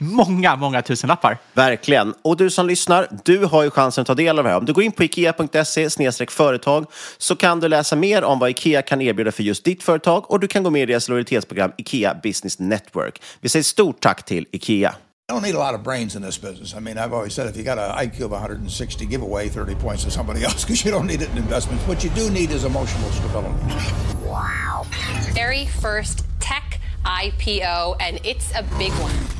många, många tusenlappar. Verkligen. Och du som lyssnar, du har ju chansen att ta del av det här. Om du går in på ikea.se företag så kan du läsa mer om vad Ikea kan erbjuda för just ditt företag och du kan gå med i deras lojalitetsprogram Ikea Business Network. Vi säger stort tack till Ikea. You don't need a lot of brains in this business. I mean, I've always said if you got an IQ of 160, give away 30 points to somebody else because you don't need it in investments. What you do need is emotional stability. very first tech IPO, and it's a big one.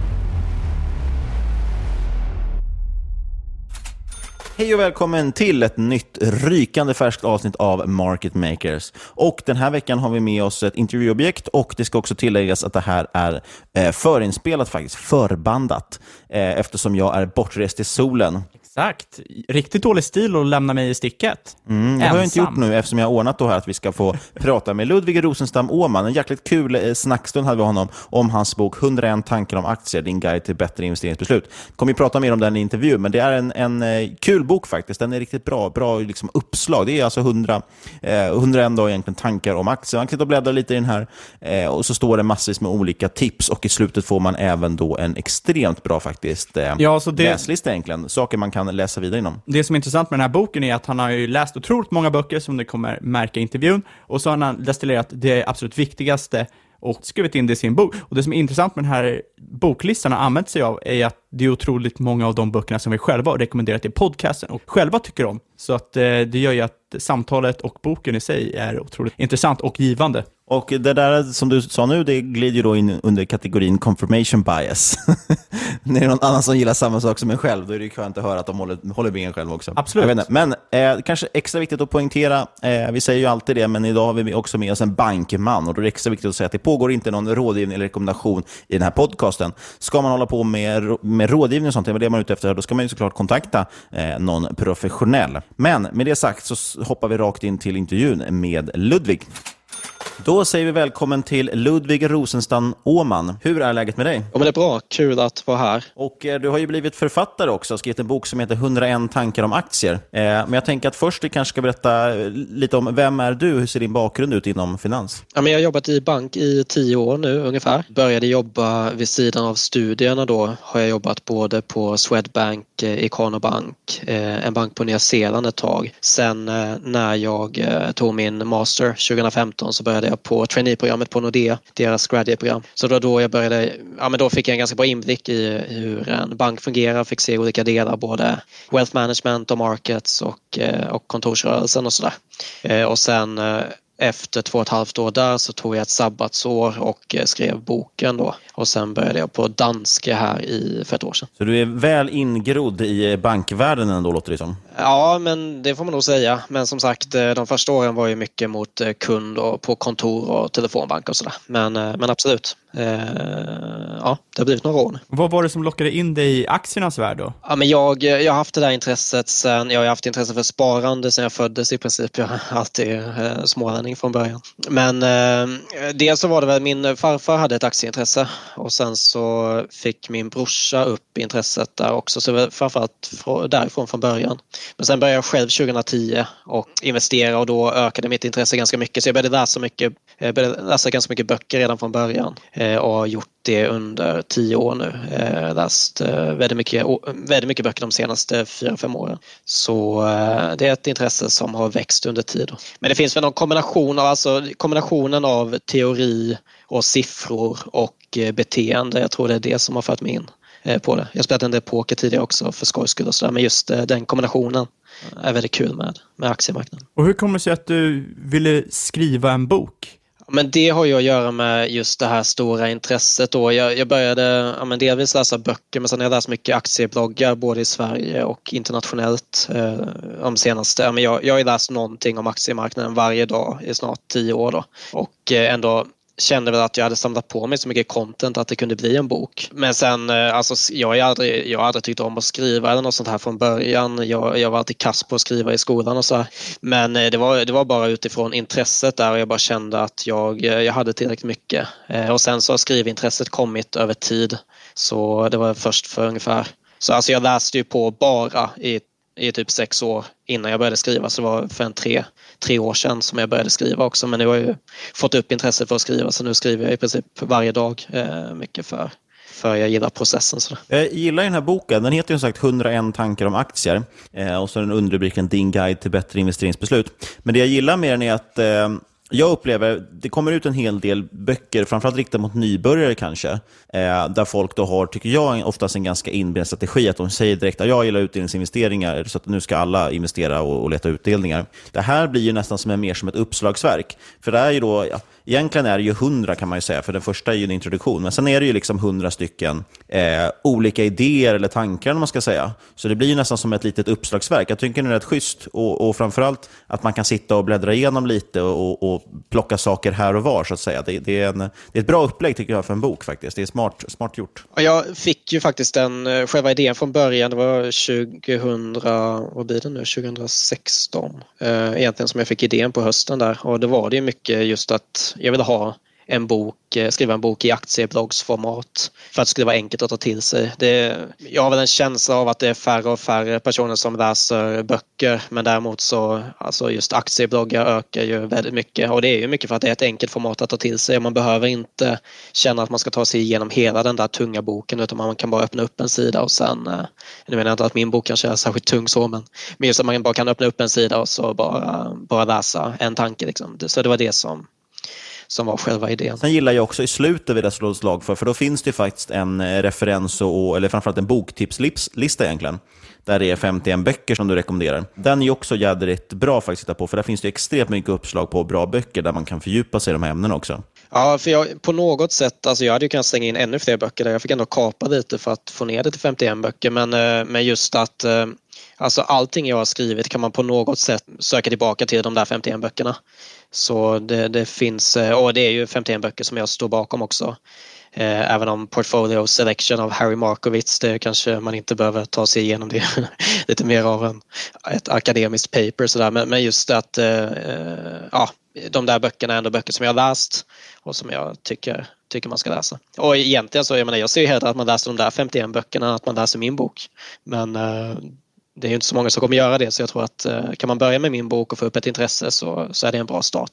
Hej och välkommen till ett nytt rykande färskt avsnitt av Market Makers. Och den här veckan har vi med oss ett intervjuobjekt och det ska också tilläggas att det här är eh, förinspelat faktiskt, förbandat, eh, eftersom jag är bortrest i solen. Exakt. Riktigt dålig stil att lämna mig i sticket. Mm, det har jag inte gjort nu eftersom jag har ordnat då här att vi ska få prata med Ludvig Rosenstam Åman. En jäkligt kul eh, snackstund hade vi honom om hans bok 101 tankar om aktier, din guide till bättre investeringsbeslut. Kommer vi prata mer om den i intervju, men det är en, en eh, kul bok faktiskt. Den är riktigt bra, bra liksom uppslag. Det är alltså 100, eh, 101 då egentligen tankar om aktier. Man kan sitta och bläddra lite i den här eh, och så står det massvis med olika tips och i slutet får man även då en extremt bra faktiskt eh, Ja, så det- läslista egentligen. Saker man kan läsa vidare inom. Det som är intressant med den här boken är att han har ju läst otroligt många böcker som du kommer märka i intervjun och så har han destillerat det absolut viktigaste och skrivit in det i sin bok. Och det som är intressant med den här boklistan har använt sig av är att det är otroligt många av de böckerna som vi själva har rekommenderat i podcasten och själva tycker om. Så att eh, det gör ju att samtalet och boken i sig är otroligt intressant och givande. Och det där som du sa nu, det glider ju då in under kategorin confirmation bias. När det är någon annan som gillar samma sak som en själv, då är det ju skönt att höra att de håller, håller med en själv också. Absolut. Men eh, kanske extra viktigt att poängtera, eh, vi säger ju alltid det, men idag har vi också med oss en bankman och då är det extra viktigt att säga att det pågår inte någon rådgivning eller rekommendation i den här podcasten. Ska man hålla på med, med rådgivning och sånt, det är det man är ute efter, då ska man ju såklart kontakta eh, någon professionell. Men med det sagt så hoppar vi rakt in till intervjun med Ludvig. Då säger vi välkommen till Ludvig Rosenstam Åman. Hur är läget med dig? Ja, men det är bra. Kul att vara här. Och eh, du har ju blivit författare också, skrivit en bok som heter 101 tankar om aktier. Eh, men jag tänker att först du kanske ska berätta eh, lite om vem är du? Hur ser din bakgrund ut inom finans? Ja, men jag har jobbat i bank i tio år nu ungefär. Började jobba vid sidan av studierna då. Har jag jobbat både på Swedbank, eh, Ikano Bank, eh, en bank på Nya Zeeland ett tag. Sen eh, när jag tog min master 2015 så började jag på traineeprogrammet på Nordea, deras graduate-program. Så det var då jag började, ja men då fick jag en ganska bra inblick i hur en bank fungerar, fick se olika delar, både wealth management och markets och, eh, och kontorsrörelsen och sådär. Eh, och sen eh, efter två och ett halvt år där så tog jag ett sabbatsår och eh, skrev boken då. Och sen började jag på Danske här i, för ett år sedan. Så du är väl ingrodd i bankvärlden ändå, låter det som. Ja, men det får man nog säga. Men som sagt, eh, de första åren var ju mycket mot eh, kund och på kontor och telefonbank och sådär. Men, men absolut. Eh, ja, det har blivit några år nu. Vad var det som lockade in dig i aktiernas värld då? Ja, men jag, jag har haft det där intresset sen, jag har haft intresse för sparande sen jag föddes i princip. Jag har alltid eh, smålänning från början. Men eh, dels så var det väl min farfar hade ett aktieintresse och sen så fick min brorsa upp intresset där också. Så det var framförallt frå- därifrån från början. Men sen började jag själv 2010 och investera och då ökade mitt intresse ganska mycket. Så jag började läsa, mycket, jag började läsa ganska mycket böcker redan från början eh, Eh, och har gjort det under tio år nu. Eh, läst eh, väldigt, mycket, väldigt mycket böcker de senaste fyra, fem åren. Så eh, det är ett intresse som har växt under tid. Men det finns väl någon kombination av, alltså kombinationen av teori och siffror och eh, beteende. Jag tror det är det som har fört mig in eh, på det. Jag har spelat en del poker tidigare också för skojs skull och sådär, men just eh, den kombinationen är väldigt kul med, med aktiemarknaden. Och hur kommer det sig att du ville skriva en bok? Men det har ju att göra med just det här stora intresset. Då. Jag, jag började ja, men delvis läsa böcker men sen har jag läst mycket aktiebloggar både i Sverige och internationellt. Eh, de senaste, ja, men jag, jag har ju läst någonting om aktiemarknaden varje dag i snart tio år. Då. Och eh, ändå kände väl att jag hade samlat på mig så mycket content att det kunde bli en bok. Men sen, eh, alltså, jag, har aldrig, jag har aldrig tyckt om att skriva eller något sånt här från början. Jag, jag var alltid kass på att skriva i skolan och så här. Men eh, det var, det var bara utifrån intresset där och jag bara kände att jag, eh, jag hade tillräckligt mycket. Och sen så har skrivintresset kommit över tid. Så det var först för ungefär, så alltså jag läste ju på bara i i typ sex år innan jag började skriva. Så det var för en tre, tre år sedan som jag började skriva också. Men nu har jag ju fått upp intresset för att skriva så nu skriver jag i princip varje dag. Eh, mycket för, för jag gillar processen. Så. Eh, jag gillar den här boken. Den heter ju som sagt 101 tankar om aktier. Eh, och så är den underrubriken Din guide till bättre investeringsbeslut. Men det jag gillar med den är att eh, jag upplever, det kommer ut en hel del böcker, framförallt riktade mot nybörjare kanske, eh, där folk då har, tycker jag, oftast en ganska inbränd strategi, att de säger direkt att jag gillar utdelningsinvesteringar, så att nu ska alla investera och, och leta utdelningar. Det här blir ju nästan som en, mer som ett uppslagsverk, för det är ju då, ja, egentligen är det ju hundra kan man ju säga, för den första är ju en introduktion, men sen är det ju liksom hundra stycken eh, olika idéer eller tankar, om man ska säga. Så det blir ju nästan som ett litet uppslagsverk. Jag tycker det är rätt schysst, och, och framförallt att man kan sitta och bläddra igenom lite och, och, plocka saker här och var, så att säga. Det, det, är en, det är ett bra upplägg tycker jag för en bok faktiskt. Det är smart, smart gjort. Jag fick ju faktiskt den, eh, själva idén från början, det var 2000, vad blir det nu, 2016 eh, egentligen som jag fick idén på hösten där och då var det ju mycket just att jag ville ha en bok, eh, skriva en bok i aktiebloggsformat för att det skulle vara enkelt att ta till sig. Det, jag har väl en känsla av att det är färre och färre personer som läser böcker men däremot så, alltså just aktiebloggar ökar ju väldigt mycket och det är ju mycket för att det är ett enkelt format att ta till sig. Man behöver inte känna att man ska ta sig igenom hela den där tunga boken utan man kan bara öppna upp en sida och sen, eh, nu menar jag inte att min bok kanske är särskilt tung så men, men just att man bara kan öppna upp en sida och så bara, bara läsa en tanke liksom. Så det var det som som var själva idén. Sen gillar jag också i slutet vid slå slag för, för då finns det faktiskt en eh, referens, och, eller framförallt en boktipslista egentligen, där det är 51 böcker som du rekommenderar. Den är också jädrigt bra faktiskt att titta på, för där finns det extremt mycket uppslag på bra böcker där man kan fördjupa sig i de här ämnena också. Ja, för jag, på något sätt, alltså jag hade ju kunnat slänga in ännu fler böcker där. Jag fick ändå kapa lite för att få ner det till 51 böcker. Men, eh, men just att eh, alltså allting jag har skrivit kan man på något sätt söka tillbaka till de där 51 böckerna. Så det, det finns, eh, och det är ju 51 böcker som jag står bakom också. Eh, även om portfolio selection av Harry Markowitz, det kanske man inte behöver ta sig igenom det. Lite mer av en, ett akademiskt paper sådär. Men, men just att eh, eh, ja, de där böckerna är ändå böcker som jag har läst och som jag tycker, tycker man ska läsa. Och egentligen så, jag menar, jag ser ju hellre att man läser de där 51 böckerna än att man läser min bok. Men eh, det är ju inte så många som kommer göra det så jag tror att eh, kan man börja med min bok och få upp ett intresse så, så är det en bra start.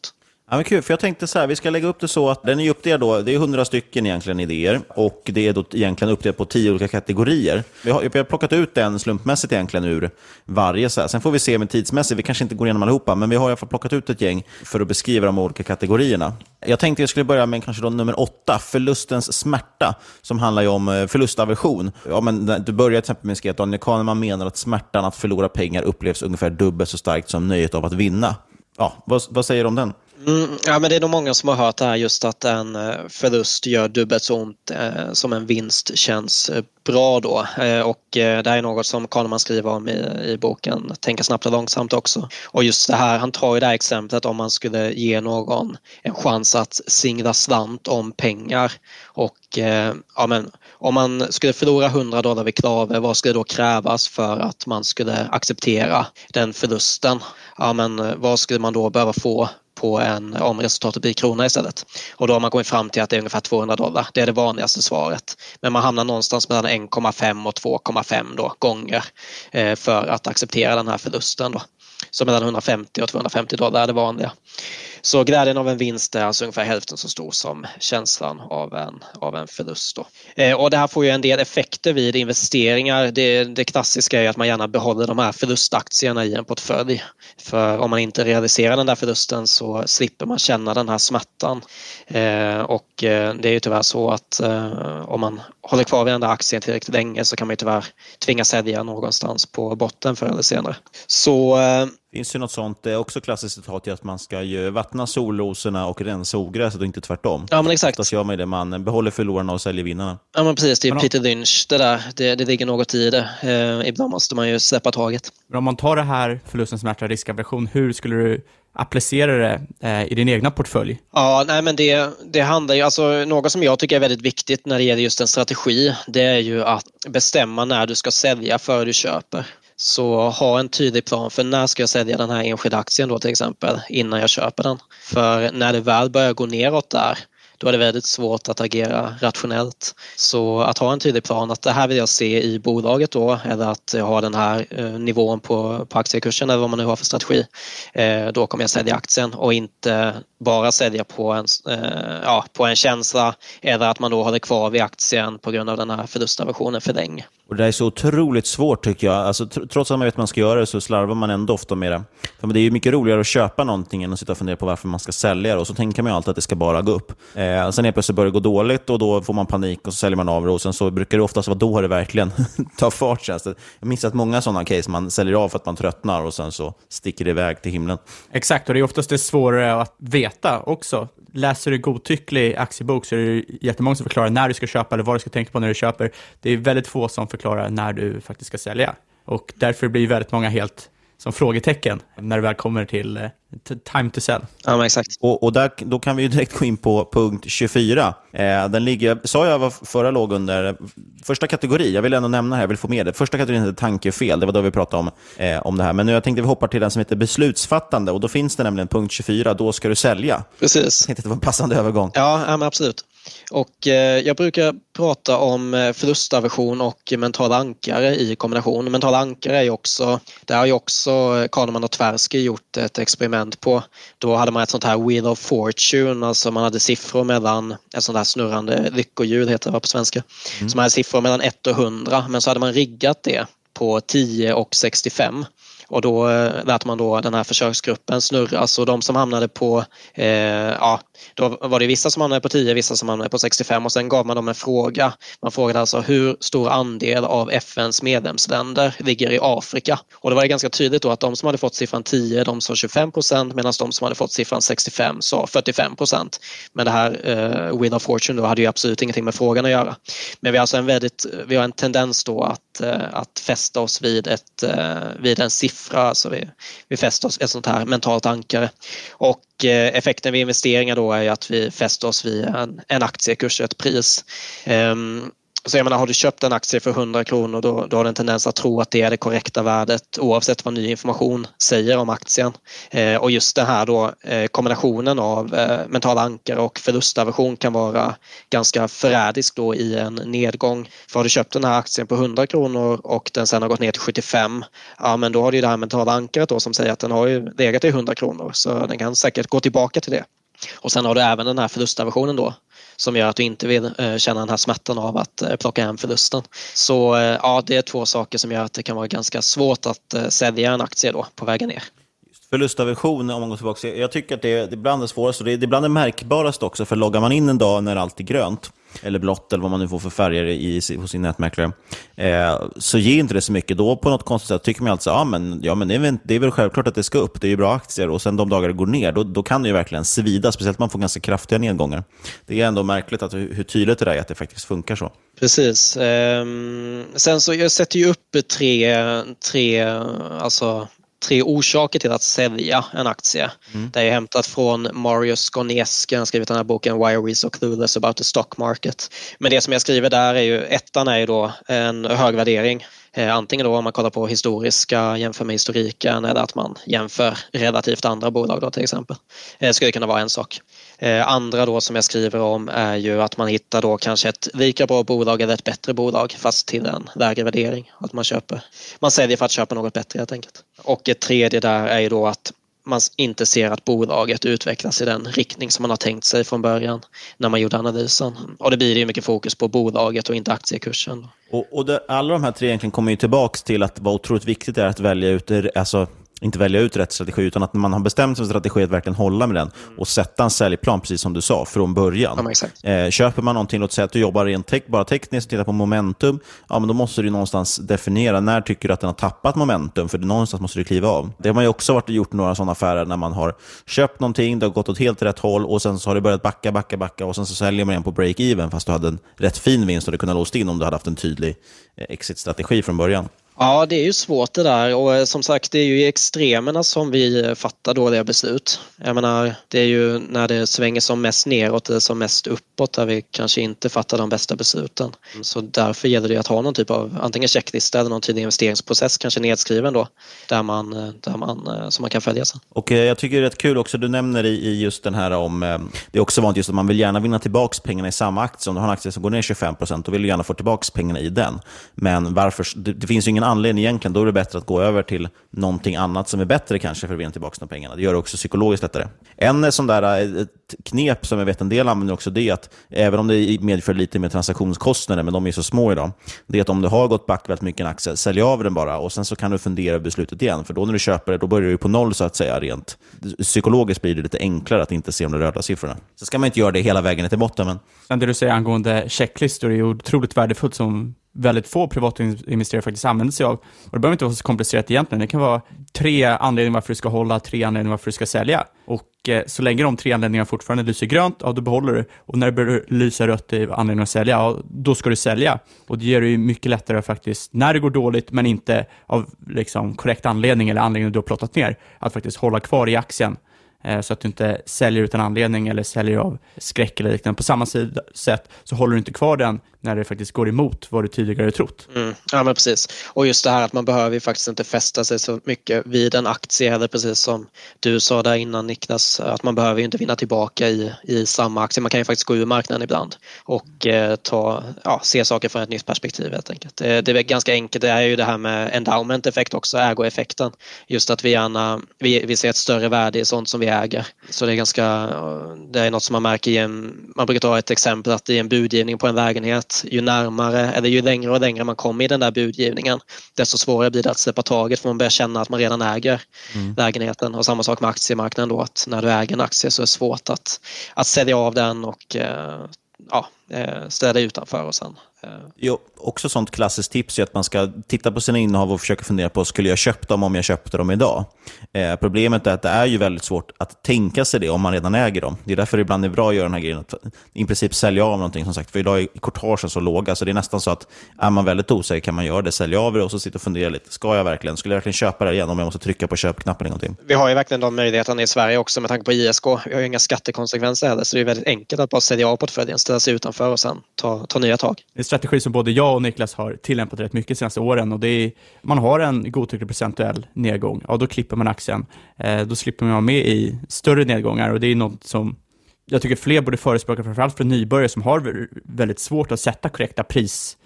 Ja, men kul, för jag tänkte så här, vi ska lägga upp det så att den är uppdelad då, det är hundra stycken egentligen idéer och det är då egentligen uppdelat på tio olika kategorier. Vi har, vi har plockat ut en slumpmässigt egentligen ur varje. Så här. Sen får vi se med tidsmässigt, vi kanske inte går igenom allihopa, men vi har i alla fall plockat ut ett gäng för att beskriva de olika kategorierna. Jag tänkte jag skulle börja med kanske då nummer åtta, förlustens smärta, som handlar ju om eh, förlustaversion. Ja, men du börjar till exempel med att Daniel Kahneman menar att smärtan att förlora pengar upplevs ungefär dubbelt så starkt som nöjet av att vinna. Ja, vad, vad säger du om den? Mm, ja, men det är nog många som har hört det här just att en eh, förlust gör dubbelt så ont eh, som en vinst känns eh, bra då. Eh, och eh, det här är något som Kahneman skriver om i, i boken Tänka snabbt och långsamt också. Och just det här, han tar ju det här exemplet om man skulle ge någon en chans att singla slant om pengar och eh, ja, men, om man skulle förlora 100 dollar vid klave, vad skulle då krävas för att man skulle acceptera den förlusten? Ja, men eh, vad skulle man då behöva få på en, om resultatet blir krona istället. Och då har man kommit fram till att det är ungefär 200 dollar. Det är det vanligaste svaret. Men man hamnar någonstans mellan 1,5 och 2,5 då, gånger eh, för att acceptera den här förlusten. Då. Så mellan 150 och 250 dollar är det vanliga. Så glädjen av en vinst är alltså ungefär hälften så stor som känslan av en, av en förlust. Då. Eh, och det här får ju en del effekter vid investeringar. Det, det klassiska är att man gärna behåller de här förlustaktierna i en portfölj. För om man inte realiserar den där förlusten så slipper man känna den här smärtan. Eh, och eh, det är ju tyvärr så att eh, om man håller kvar vid den där aktien tillräckligt länge så kan man ju tyvärr tvingas sälja någonstans på botten förr eller senare. Så eh, finns ju något sånt, det är också klassiskt citat, att man ska ju vattna solrosorna och rensa ogräset och inte tvärtom. Ja, men exakt. Oftast gör man det, man behåller förlorarna och säljer vinnarna. Ja, men precis. Det är Peter Lynch det där. Det, det ligger något i det. Eh, ibland måste man ju släppa taget. Men om man tar det här förlusten, smärta, riskaversion, hur skulle du applicera det eh, i din egna portfölj? Ja, nej men det, det handlar ju, alltså något som jag tycker är väldigt viktigt när det gäller just en strategi, det är ju att bestämma när du ska sälja före du köper. Så ha en tydlig plan för när ska jag sälja den här enskilda aktien då till exempel innan jag köper den. För när det väl börjar gå neråt där då är det väldigt svårt att agera rationellt. Så att ha en tydlig plan att det här vill jag se i bolaget då eller att ha den här eh, nivån på, på aktiekursen eller vad man nu har för strategi. Eh, då kommer jag sälja aktien och inte bara sälja på en, eh, ja, på en känsla eller att man då håller kvar vid aktien på grund av den här förlustaversionen för länge. Och det är så otroligt svårt tycker jag. Alltså, trots att man vet att man ska göra det så slarvar man ändå ofta med det. För det är ju mycket roligare att köpa någonting än att sitta och fundera på varför man ska sälja det. Och så tänker man ju alltid att det ska bara gå upp. Eh, Eh, sen helt plötsligt börjar det gå dåligt och då får man panik och så säljer man av det. Och sen så brukar det oftast vara då det verkligen tar fart. Känns det. Jag minns att många sådana case man säljer av för att man tröttnar och sen så sticker det iväg till himlen. Exakt, och det är oftast det svårare att veta också. Läser du godtycklig aktiebok så är det jättemånga som förklarar när du ska köpa eller vad du ska tänka på när du köper. Det är väldigt få som förklarar när du faktiskt ska sälja. Och därför blir väldigt många helt som frågetecken när det väl kommer till eh, time to sell. Ja, men exakt. Och, och där, då kan vi ju direkt gå in på punkt 24. Eh, den ligger, sa jag var förra låg under första kategori, jag vill ändå nämna här, jag vill få med det. Första kategorin heter tankefel, det var då vi pratade om, eh, om det här. Men nu jag tänkte vi hoppar till den som heter beslutsfattande och då finns det nämligen punkt 24, då ska du sälja. Precis. Jag tänkte att det var en passande övergång. Ja, ja absolut. Och eh, jag brukar prata om eh, förlustaversion och mentala ankare i kombination. Mentala ankare är ju också, där har ju också Kahneman och Tversky gjort ett experiment på. Då hade man ett sånt här Wheel of Fortune, alltså man hade siffror mellan, ett sånt här snurrande lyckohjul heter det på svenska. Mm. Så man hade siffror mellan 1 och 100 men så hade man riggat det på 10 och 65. Och då eh, lät man då den här försöksgruppen snurras och de som hamnade på, eh, ja, då var det vissa som hamnade på 10, vissa som hamnade på 65 och sen gav man dem en fråga. Man frågade alltså hur stor andel av FNs medlemsländer ligger i Afrika? Och det var det ganska tydligt då att de som hade fått siffran 10, de sa 25 procent medan de som hade fått siffran 65 sa 45 procent. Men det här eh, Wheel of Fortune då hade ju absolut ingenting med frågan att göra. Men vi har alltså en väldigt, vi har en tendens då att, eh, att fästa oss vid, ett, eh, vid en siffra alltså vi, vi fäster oss ett sånt här mentalt ankare. Och eh, effekten vid investeringar då är att vi fäster oss vid en, en aktiekurs, ett pris. Um, så jag menar, har du köpt en aktie för 100 kronor då, då har du en tendens att tro att det är det korrekta värdet oavsett vad ny information säger om aktien. Eh, och just den här då eh, kombinationen av eh, mentala ankare och förlustaversion kan vara ganska förrädisk då i en nedgång. För har du köpt den här aktien på 100 kronor och den sen har gått ner till 75, ja men då har du ju det här mentala ankaret då som säger att den har ju legat i 100 kronor så den kan säkert gå tillbaka till det. Och sen har du även den här förlustaversionen då som gör att du inte vill eh, känna den här smärtan av att eh, plocka hem förlusten. Så eh, ja, det är två saker som gör att det kan vara ganska svårt att sälja en aktie då på vägen ner. Förlustaversion, om man går tillbaka, jag tycker att det är, det är bland det svåraste och det är, det är bland det märkbaraste också, för loggar man in en dag när allt är grönt, eller blått eller vad man nu får för färger i, hos sin nätmäklare, eh, så ger inte det så mycket. Då på något konstigt sätt tycker man alltså, ja men, ja, men det, är väl, det är väl självklart att det ska upp, det är ju bra aktier och sen de dagar det går ner, då, då kan det ju verkligen svida, speciellt om man får ganska kraftiga nedgångar. Det är ändå märkligt att, hur tydligt det är att det faktiskt funkar så. Precis. Ehm, sen så jag sätter ju upp tre, tre alltså tre orsaker till att sälja en aktie. Mm. Det är hämtat från Marius Skoneski, han har skrivit den här boken Why are we so clueless about the stock market. Men det som jag skriver där är ju, ettan är ju då en hög värdering. Eh, antingen då om man kollar på historiska, jämför med historiken eller att man jämför relativt andra bolag då till exempel. Det eh, skulle kunna vara en sak. Eh, andra då som jag skriver om är ju att man hittar då kanske ett lika bra bolag eller ett bättre bolag fast till en lägre värdering. Att man köper, man säljer för att köpa något bättre helt enkelt. Och ett tredje där är ju då att man inte ser att bolaget utvecklas i den riktning som man har tänkt sig från början när man gjorde analysen. Och det blir ju mycket fokus på bolaget och inte aktiekursen. Och, och det, alla de här tre egentligen kommer ju tillbaka till att vad otroligt viktigt det är att välja ut alltså, inte välja ut rätt strategi, utan att man har bestämt sig för strategi att verkligen hålla med den och sätta en säljplan, precis som du sa, från början. Ja, eh, köper man någonting, låt säga att du jobbar rent te bara tekniskt och tittar på momentum, ja, men då måste du någonstans definiera när tycker du att den har tappat momentum, för någonstans måste du kliva av. Det har man ju också varit gjort några sådana affärer när man har köpt någonting, det har gått åt helt rätt håll och sen så har det börjat backa, backa, backa och sen så säljer man igen på break-even fast du hade en rätt fin vinst och du kunde ha låst in om du hade haft en tydlig eh, exit-strategi från början. Ja, det är ju svårt det där och eh, som sagt det är ju i extremerna som vi eh, fattar dåliga beslut. Jag menar, det är ju när det svänger som mest neråt eller som mest uppåt där vi kanske inte fattar de bästa besluten. Mm, så därför gäller det att ha någon typ av antingen checklista eller någon tydlig investeringsprocess, kanske nedskriven då, där man, där man, som man kan följa sen. Och jag tycker det är rätt kul också, du nämner i just den här om, det är också vanligt just att man vill gärna vinna tillbaka pengarna i samma aktie. Om du har en aktie som går ner 25 procent, då vill du gärna få tillbaka pengarna i den. Men varför, det, det finns ju ingen anledning egentligen, då är det bättre att gå över till någonting annat som är bättre kanske för att vinna tillbaka de pengarna. Det gör det också psykologiskt lättare. En eh, sån där eh, ett knep som jag vet en del använder också, det är att även om det medför lite mer transaktionskostnader, men de är så små idag, det är att om du har gått back väldigt mycket en aktie, sälj av den bara och sen så kan du fundera över beslutet igen. För då när du köper det, då börjar du på noll så att säga rent. Psykologiskt blir det lite enklare att inte se de röda siffrorna. Så ska man inte göra det hela vägen ner till botten. Men... Sen det du säger angående checklistor är ju otroligt värdefullt som väldigt få privatinvesterare faktiskt använder sig av. Och det behöver inte vara så komplicerat egentligen. Det kan vara tre anledningar varför du ska hålla, tre anledningar varför du ska sälja. Och eh, så länge de tre anledningarna fortfarande lyser grönt, ja då behåller du. Och när det börjar lysa rött i anledningen att sälja, ja då ska du sälja. Och det gör det ju mycket lättare faktiskt, när det går dåligt, men inte av liksom, korrekt anledning eller anledning du har plottat ner, att faktiskt hålla kvar i aktien eh, så att du inte säljer utan anledning eller säljer av skräck eller liknande. På samma sätt så håller du inte kvar den när det faktiskt går emot vad du tidigare trott. Mm. Ja, men precis. Och just det här att man behöver ju faktiskt inte fästa sig så mycket vid en aktie heller, precis som du sa där innan Niklas, att man behöver ju inte vinna tillbaka i, i samma aktie. Man kan ju faktiskt gå ur marknaden ibland och eh, ta, ja, se saker från ett nytt perspektiv helt enkelt. Det, det är ganska enkelt, det är ju det här med endowment effekt också, ägoeffekten. Just att vi gärna, vi, vi ser ett större värde i sånt som vi äger. Så det är ganska, det är något som man märker i en, man brukar ta ett exempel att i en budgivning på en lägenhet, ju närmare eller ju längre och längre man kommer i den där budgivningen, desto svårare blir det att släppa taget för man börjar känna att man redan äger mm. lägenheten. Och samma sak med aktiemarknaden då, att när du äger en aktie så är det svårt att, att sälja av den och eh, ja, eh, städa utanför och sen Jo, också sånt klassiskt tips är att man ska titta på sina innehav och försöka fundera på, skulle jag köpt dem om jag köpte dem idag? Eh, problemet är att det är ju väldigt svårt att tänka sig det om man redan äger dem. Det är därför det ibland är bra att göra den här grejen, att i princip sälja av någonting som sagt. För idag är courtagen så låga, så det är nästan så att är man väldigt osäker kan man göra det, sälja av det och så sitta och fundera lite. Ska jag verkligen, skulle jag verkligen köpa det igen om jag måste trycka på köpknappen en gång till? Vi har ju verkligen de möjligheterna i Sverige också med tanke på ISK. Vi har ju inga skattekonsekvenser heller, så det är väldigt enkelt att bara sälja av portföljen, ställa sig utanför och sen ta, ta nya tag. Strategi som både jag och Niklas har tillämpat rätt mycket de senaste åren och det är, man har en godtycklig procentuell nedgång, ja då klipper man aktien. Eh, då slipper man vara med i större nedgångar och det är något som jag tycker fler borde förespråka, framförallt för nybörjare som har väldigt svårt att sätta korrekta pris,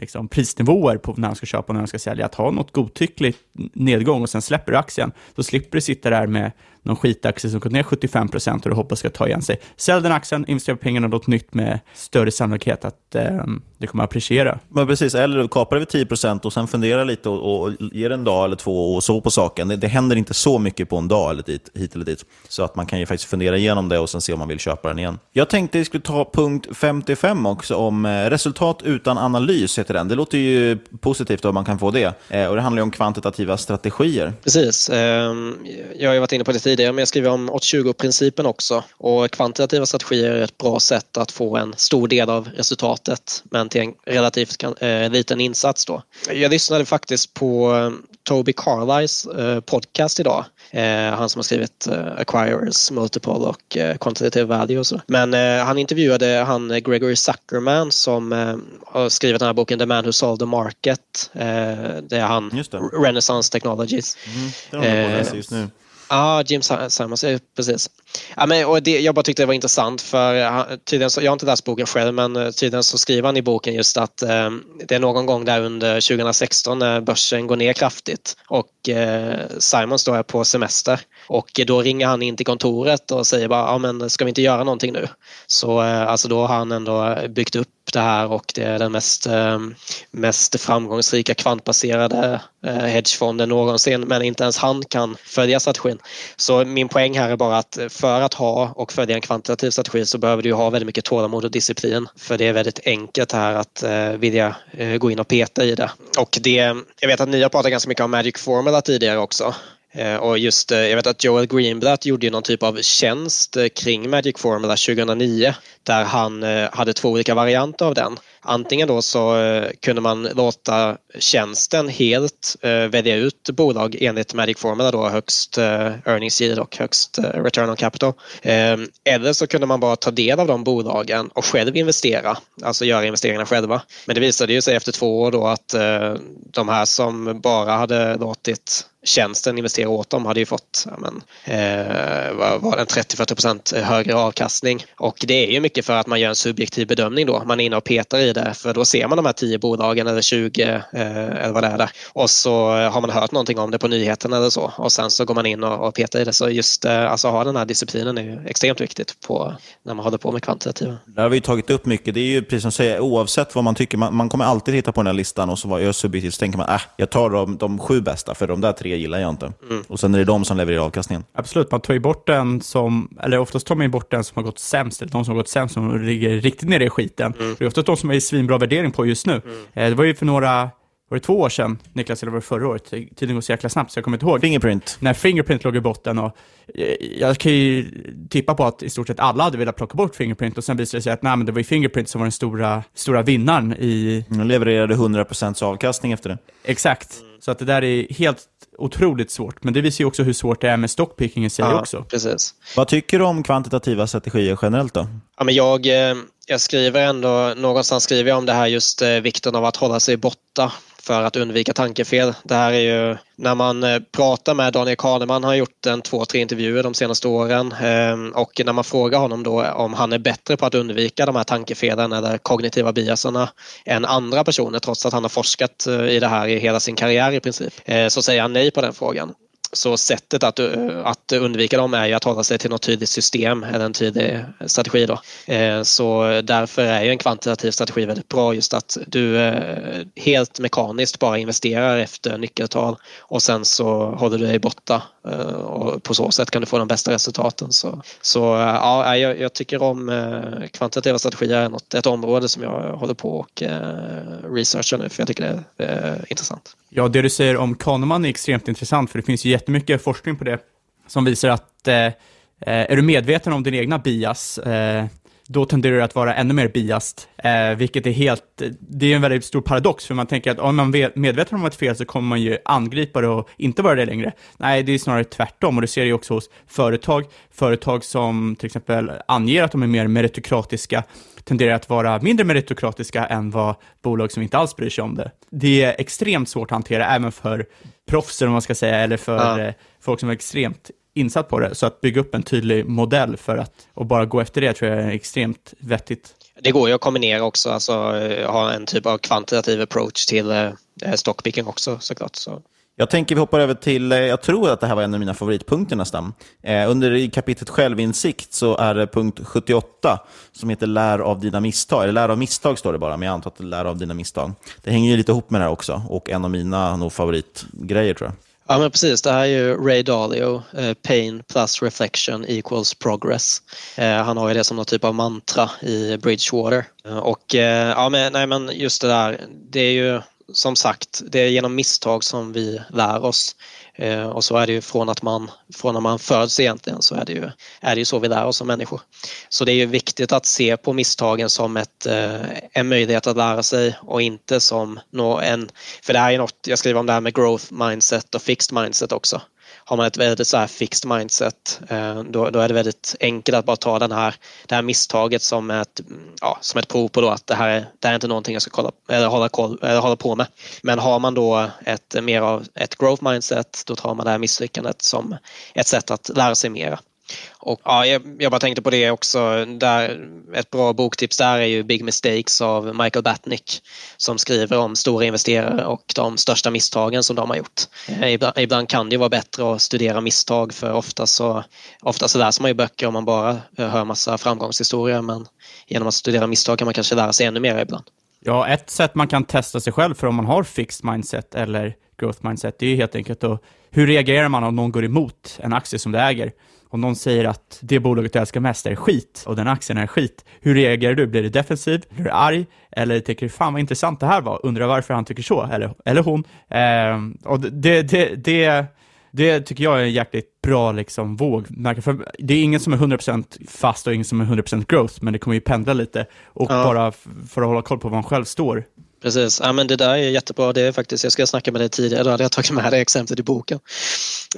liksom, prisnivåer på när de ska köpa och när de ska sälja. Att ha något godtyckligt nedgång och sen släpper du aktien, då slipper du sitta där med någon skitaktie som gått ner 75 procent och du hoppas ska ta igen sig. Sälj den aktien, investera pengarna i något nytt med större sannolikhet att eh, det kommer att appreciera. Men precis, eller kapar vid 10 procent och sen fundera lite och, och ge det en dag eller två och så på saken. Det, det, händer inte så mycket på en dag eller dit, hit eller dit. Så att man kan ju faktiskt fundera igenom det och sen se om man vill köpa den igen. Jag tänkte att vi skulle ta punkt 55 också om eh, resultat utan analys, heter den. Det låter ju positivt om man kan få det. Eh, och det handlar ju om kvantitativa strategier. Precis. Eh, jag har ju varit inne på det tidigare, men jag skriver om 80-20-principen också. Och kvantitativa strategier är ett bra sätt att få en stor del av resultatet, men till en relativt eh, liten insats. Då. Jag lyssnade faktiskt på eh, Toby Carlisles eh, podcast idag. Eh, han som har skrivit Acquirers, Multiple och Quantitative Value och så. Men han intervjuade han Gregory Zuckerman som har skrivit den här boken The Man Who Solved the Market. det är han, Renaissance Technologies. Mm, det har jag just nu. Ja, ah, Jim Simons, precis. Ja, men, och det, jag bara tyckte det var intressant för eh, tydligen så, jag har inte läst boken själv men eh, tydligen så skriver han i boken just att eh, det är någon gång där under 2016 när börsen går ner kraftigt och eh, Simon då är på semester och då ringer han in till kontoret och säger bara ja men ska vi inte göra någonting nu? Så eh, alltså då har han ändå byggt upp det här och det är den mest, eh, mest framgångsrika kvantbaserade eh, hedgefonden någonsin men inte ens han kan följa strategin. Så min poäng här är bara att eh, för att ha och följa en kvantitativ strategi så behöver du ha väldigt mycket tålamod och disciplin för det är väldigt enkelt här att eh, vilja eh, gå in och peta i det. Och det, jag vet att ni har pratat ganska mycket om Magic Formula tidigare också Eh, och just, eh, jag vet att Joel Greenblatt gjorde ju någon typ av tjänst eh, kring Magic Formula 2009 där han hade två olika varianter av den. Antingen då så eh, kunde man låta tjänsten helt eh, välja ut bolag enligt Magic Formula då högst eh, earnings yield och högst return on capital. Eller så kunde man bara ta del av de bolagen och själv investera, alltså göra investeringarna själva. Men det visade ju sig efter två år då att de här som bara hade låtit tjänsten investera åt dem hade ju fått ja, men, eh, var 30-40% högre avkastning. Och det är ju mycket för att man gör en subjektiv bedömning då. Man är inne och petar i det för då ser man de här 10 bolagen eller 20 eh, eller vad det är där. Och så har man hört någonting om det på nyheterna eller så och sen så går man in och, och petar i det. Så just eh, alltså ha den här disciplinen är ju extremt viktigt på, när man håller på med kvantitativa. Det har vi tagit upp mycket. Det är ju precis som du säger, oavsett vad man tycker, man, man kommer alltid hitta på den här listan och så var jag subjektivt så tänker man, äh, jag tar de, de sju bästa för de där tre gillar jag inte. Mm. Och sen är det de som levererar avkastningen. Absolut, man tar ju bort den som, eller oftast tar man ju bort den som har gått sämst, eller de som har gått sämst, som ligger riktigt nere i skiten. Mm. Det är oftast de som är i svinbra värdering på just nu. Mm. Eh, det var ju för några var det två år sedan, Niklas, eller var det förra året? Tiden går så jäkla snabbt så jag kommer inte ihåg. Fingerprint. När Fingerprint låg i botten och eh, jag kan ju tippa på att i stort sett alla hade velat plocka bort Fingerprint och sen visade det sig att nej, men det var ju Fingerprint som var den stora, stora vinnaren i... De levererade 100% avkastning efter det. Exakt. Mm. Så att det där är helt otroligt svårt, men det visar ju också hur svårt det är med stockpicking i sig ja, också. Precis. Vad tycker du om kvantitativa strategier generellt då? Ja, men jag, eh, jag skriver ändå, någonstans skriver jag om det här just eh, vikten av att hålla sig borta för att undvika tankefel. Det här är ju när man eh, pratar med Daniel Kahneman, han har gjort en två, tre intervjuer de senaste åren ehm, och när man frågar honom då om han är bättre på att undvika de här tankefelen eller kognitiva biaserna än andra personer trots att han har forskat eh, i det här i hela sin karriär i princip, eh, så säger han nej på den frågan så sättet att, eh, att undvika dem är ju att hålla sig till något tydligt system eller en tydlig strategi. Då. Eh, så därför är ju en kvantitativ strategi väldigt bra just att du eh, helt mekaniskt bara investerar efter nyckeltal och sen så håller du dig borta och på så sätt kan du få de bästa resultaten. Så, så ja, jag, jag tycker om kvantitativa strategier är något, ett område som jag håller på och researchar nu för jag tycker det är intressant. Ja, det du säger om Kahneman är extremt intressant, för det finns ju jättemycket forskning på det som visar att eh, eh, är du medveten om din egna bias, eh, då tenderar du att vara ännu mer biased, eh, vilket är helt, det är en väldigt stor paradox, för man tänker att om man är medveten om ett fel så kommer man ju angripa det och inte vara det längre. Nej, det är snarare tvärtom, och du ser ju också hos företag, företag som till exempel anger att de är mer meritokratiska, tenderar att vara mindre meritokratiska än vad bolag som inte alls bryr sig om det. Det är extremt svårt att hantera även för proffser, om man ska säga, eller för ja. Eh, folk som är extremt insatt på det. Så att bygga upp en tydlig modell för att och bara gå efter det tror jag är extremt vettigt. Det går ju att kombinera också, alltså eh, ha en typ av kvantitativ approach till eh, stockpicking också såklart. Så. Jag tänker vi hoppar över till, eh, jag tror att det här var en av mina favoritpunkter nästan. Eh, under i kapitlet självinsikt så är det punkt 78 som heter lär av dina misstag. Eller lär av misstag står det bara, men jag antar att det är lär av dina misstag. Det hänger ju lite ihop med det här också och en av mina nog favoritgrejer tror jag. Ja men precis, det här är ju Ray Dalio, eh, Pain plus reflection equals progress. Eh, han har ju det som någon typ av mantra i Bridgewater. Eh, och eh, ja men, nej, men just det där, det är ju som sagt, det är genom misstag som vi lär oss. Eh, och så är det ju från att man, från när man föds egentligen så är det, ju, är det ju så vi lär oss som människor. Så det är ju viktigt att se på misstagen som ett, eh, en möjlighet att lära sig och inte som en, för det här är något, jag skriver om det här med growth mindset och fixed mindset också har man ett väldigt så här fixed mindset eh, då, då är det väldigt enkelt att bara ta den här, det här misstaget som ett, ja, som ett prov på då att det här, är, det här är inte någonting jag ska kolla, eller hålla, koll, eller hålla på med. Men har man då ett mer av ett growth mindset då tar man det här misslyckandet som ett sätt att lära sig mera. Och ja, jag, jag, bara tänkte på det också. Där, ett bra boktips där är ju Big Mistakes av Michael Batnick som skriver om stora investerare och de största misstagen som de har gjort. Eh, ibland, ibland kan det vara bättre att studera misstag för ofta så, ofta så läser man ju böcker om man bara hör massa framgångshistorier men genom att studera misstag kan man kanske lära sig ännu mer ibland. Ja, ett sätt man kan testa sig själv för om man har fixed mindset eller growth mindset, det är helt enkelt att hur reagerar man om någon går emot en aktie som du äger? Om någon säger att det bolaget du älskar mest är skit och den aktien är skit, hur reagerar du? Blir du defensiv? Blir du arg? Eller tycker du fan vad intressant det här var? Undrar varför han tycker så? Eller, eller hon? Eh, och det, det, det, det tycker jag är en jäkligt bra liksom, våg. För det är ingen som är 100% fast och ingen som är 100% growth, men det kommer ju pendla lite. Och ja. bara för att hålla koll på var man själv står Precis, ja, men det där är jättebra. Det är faktiskt, jag ska snacka med dig tidigare, då hade jag tagit med det exemplet i boken.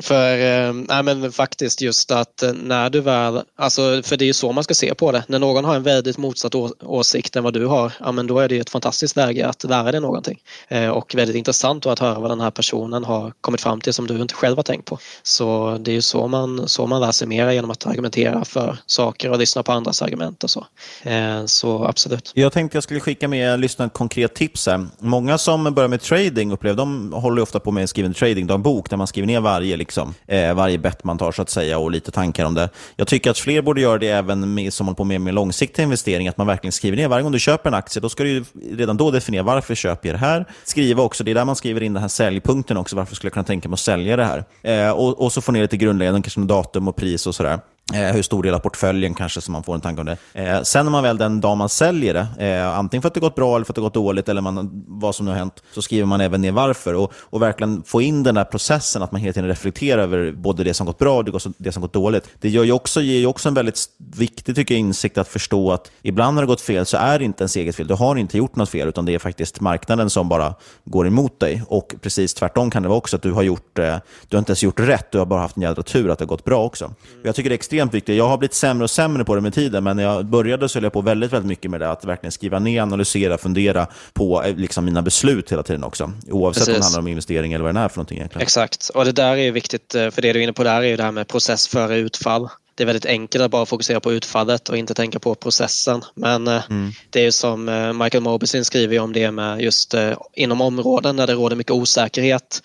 För eh, ja, men faktiskt just att när du väl, alltså, för det är ju så man ska se på det. När någon har en väldigt motsatt åsikt än vad du har, ja, men då är det ett fantastiskt läge att lära dig någonting. Eh, och väldigt intressant att höra vad den här personen har kommit fram till som du inte själv har tänkt på. Så det är ju så man, så man lär sig mer genom att argumentera för saker och lyssna på andras argument och så. Eh, så absolut. Jag tänkte jag skulle skicka med lyssna ett konkret tips tips här. Många som börjar med trading upplever, de håller ofta på med en skriven tradingdagbok där man skriver ner varje, liksom, eh, varje bett man tar så att säga och lite tankar om det. Jag tycker att fler borde göra det även med, som håller på med, med långsiktiga investeringar, att man verkligen skriver ner. Varje gång du köper en aktie, då ska du redan då definiera varför köper jag det här. Skriva också, det är där man skriver in den här säljpunkten också, varför skulle jag kunna tänka mig att sälja det här? Eh, och, och, så få ner lite grundläggande, kanske datum och pris och sådär. Eh, hur stor del av portföljen kanske, så man får en tanke om det. Eh, sen när man väl den dag man säljer det, eh, antingen för att det gått bra eller för att det gått dåligt, eller man, vad som nu har hänt, så skriver man även ner varför. Och, och verkligen få in den där processen, att man hela tiden reflekterar över både det som gått bra och det som gått dåligt. Det gör ju också, ger ju också en väldigt viktig tycker jag, insikt att förstå att ibland när det gått fel så är det inte ens eget fel. Du har inte gjort något fel, utan det är faktiskt marknaden som bara går emot dig. Och precis tvärtom kan det vara också att du har gjort, eh, du har inte ens gjort rätt, du har bara haft en jädra tur att det har gått bra också. Jag tycker det är extremt extremt viktigt. Jag har blivit sämre och sämre på det med tiden, men när jag började så höll jag på väldigt, väldigt mycket med det. Att verkligen skriva ner, analysera, fundera på eh, liksom, mina beslut hela tiden också. Oavsett Precis. om det handlar om investering eller vad det är för någonting egentligen. Exakt, och det där är viktigt, eh, för det du är inne på där är ju det här med process före utfall. Det är väldigt enkelt att bara fokusera på utfallet och inte tänka på processen. Men eh, mm. det är ju som Michael Mobesin skriver om det med just inom områden där det råder mycket osäkerhet.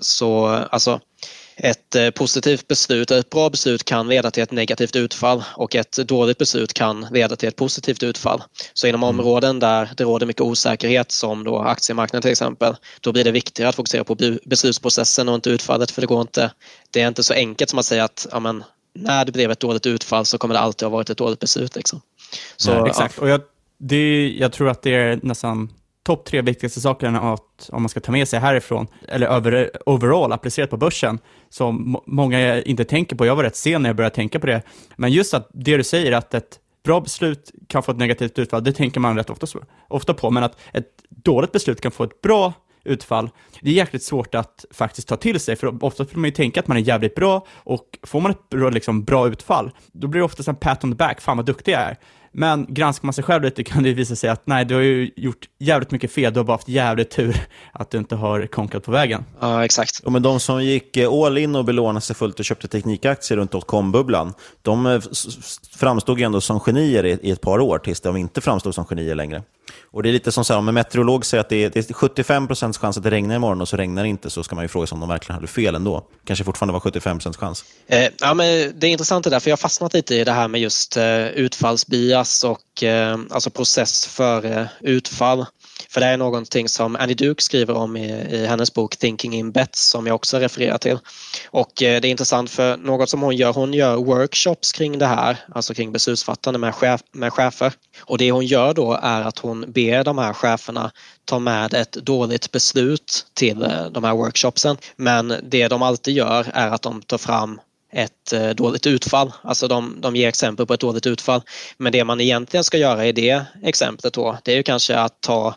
Så alltså ett eh, positivt beslut, ett bra beslut kan leda till ett negativt utfall och ett dåligt beslut kan leda till ett positivt utfall. Så inom Mm. områden där det råder mycket osäkerhet som då aktiemarknaden till exempel, då blir det viktigare att fokusera på beslutsprocessen och inte utfallet för det går inte, det är inte så enkelt som att säga att ja, men, när det blev ett dåligt utfall så kommer det alltid ha varit ett dåligt beslut. Liksom. Så, Nej, ja. exakt. Och jag, det, jag tror att det är nästan topp tre viktigaste sakerna att, om man ska ta med sig härifrån, eller över, overall applicerat på börsen, som många inte tänker på. Jag var rätt sen när jag började tänka på det. Men just att det du säger, att ett bra beslut kan få ett negativt utfall, det tänker man rätt ofta, ofta på. Men att ett dåligt beslut kan få ett bra utfall, det är jäkligt svårt att faktiskt ta till sig, för ofta får man ju tänka att man är jävligt bra, och får man ett bra, liksom, bra utfall, då blir det oftast en pat on the back, fan vad duktig jag är. Men granskar man sig själv lite kan det visa sig att nej, du har ju gjort jävligt mycket fel, du har bara haft jävligt tur att du inte har konkat på vägen. Ja, exakt. Ja, men de som gick eh, all in och belånade sig fullt och köpte teknikaktier runt dotcom-bubblan, de eh, framstod ju ändå som genier i, i ett par år tills de inte framstod som genier längre. Och det är lite som så här, om en meteorolog säger att det är, det är 75% chans att det regnar imorgon och så regnar det inte, så ska man ju fråga sig om de verkligen hade fel ändå. Kanske fortfarande var 75 chans. Eh, ja, men det är intressant det där, för jag har fastnat lite i det här med just eh, utfallsbias och eh, alltså process före eh, utfall. För det är någonting som Annie Duke skriver om i, i hennes bok Thinking in Bets som jag också refererar till. Och eh, det är intressant för något som hon gör, hon gör workshops kring det här, alltså kring beslutsfattande med, chef, med chefer. Och det hon gör då är att hon ber de här cheferna ta med ett dåligt beslut till eh, de här workshopsen. Men det de alltid gör är att de tar fram ett eh, dåligt utfall. Alltså de, de ger exempel på ett dåligt utfall. Men det man egentligen ska göra i det exemplet då, det är ju kanske att ta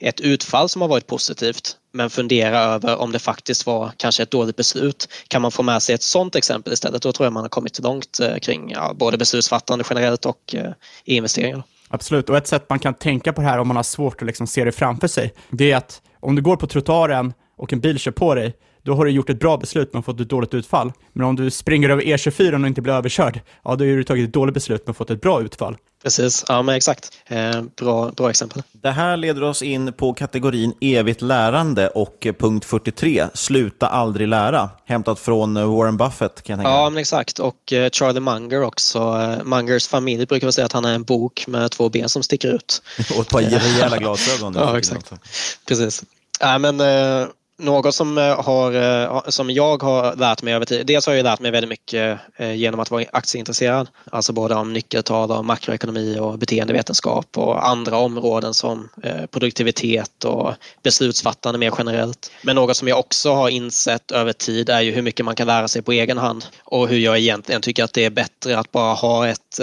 ett utfall som har varit positivt men fundera över om det faktiskt var kanske ett dåligt beslut. Kan man få med sig ett sådant exempel istället, då tror jag man har kommit långt eh, kring ja, både beslutsfattande generellt och eh, i investeringar. Absolut, och ett sätt man kan tänka på det här om man har svårt att liksom se det framför sig, det är att om du går på trottoaren och en bil kör på dig, då har du gjort ett bra beslut men fått ett dåligt utfall. Men om du springer över E24 och inte blir överkörd, ja då har du tagit ett dåligt beslut men fått ett bra utfall. Precis, ja men exakt. Eh, bra, bra exempel. Det här leder oss in på kategorin evigt lärande och punkt 43, sluta aldrig lära. Hämtat från Warren Buffett kan jag tänka. Ja, men exakt. Och eh, Charlie Munger också. Eh, Mungers familj brukar väl säga att han är en bok med två ben som sticker ut. Och ett par rejäla glasögon. ja, exakt. Precis. Ja, men, eh, något som, eh, har, eh, som jag har lärt mig över tid. Dels har jag lärt mig väldigt mycket eh, genom att vara aktieintresserad. Alltså både om nyckeltal och makroekonomi och beteendevetenskap och andra områden som produktivitet och beslutsfattande mer generellt. Men något som jag också har insett över tid är ju hur mycket man kan lära sig på egen hand och hur jag egentligen tycker att det är bättre att bara ha ett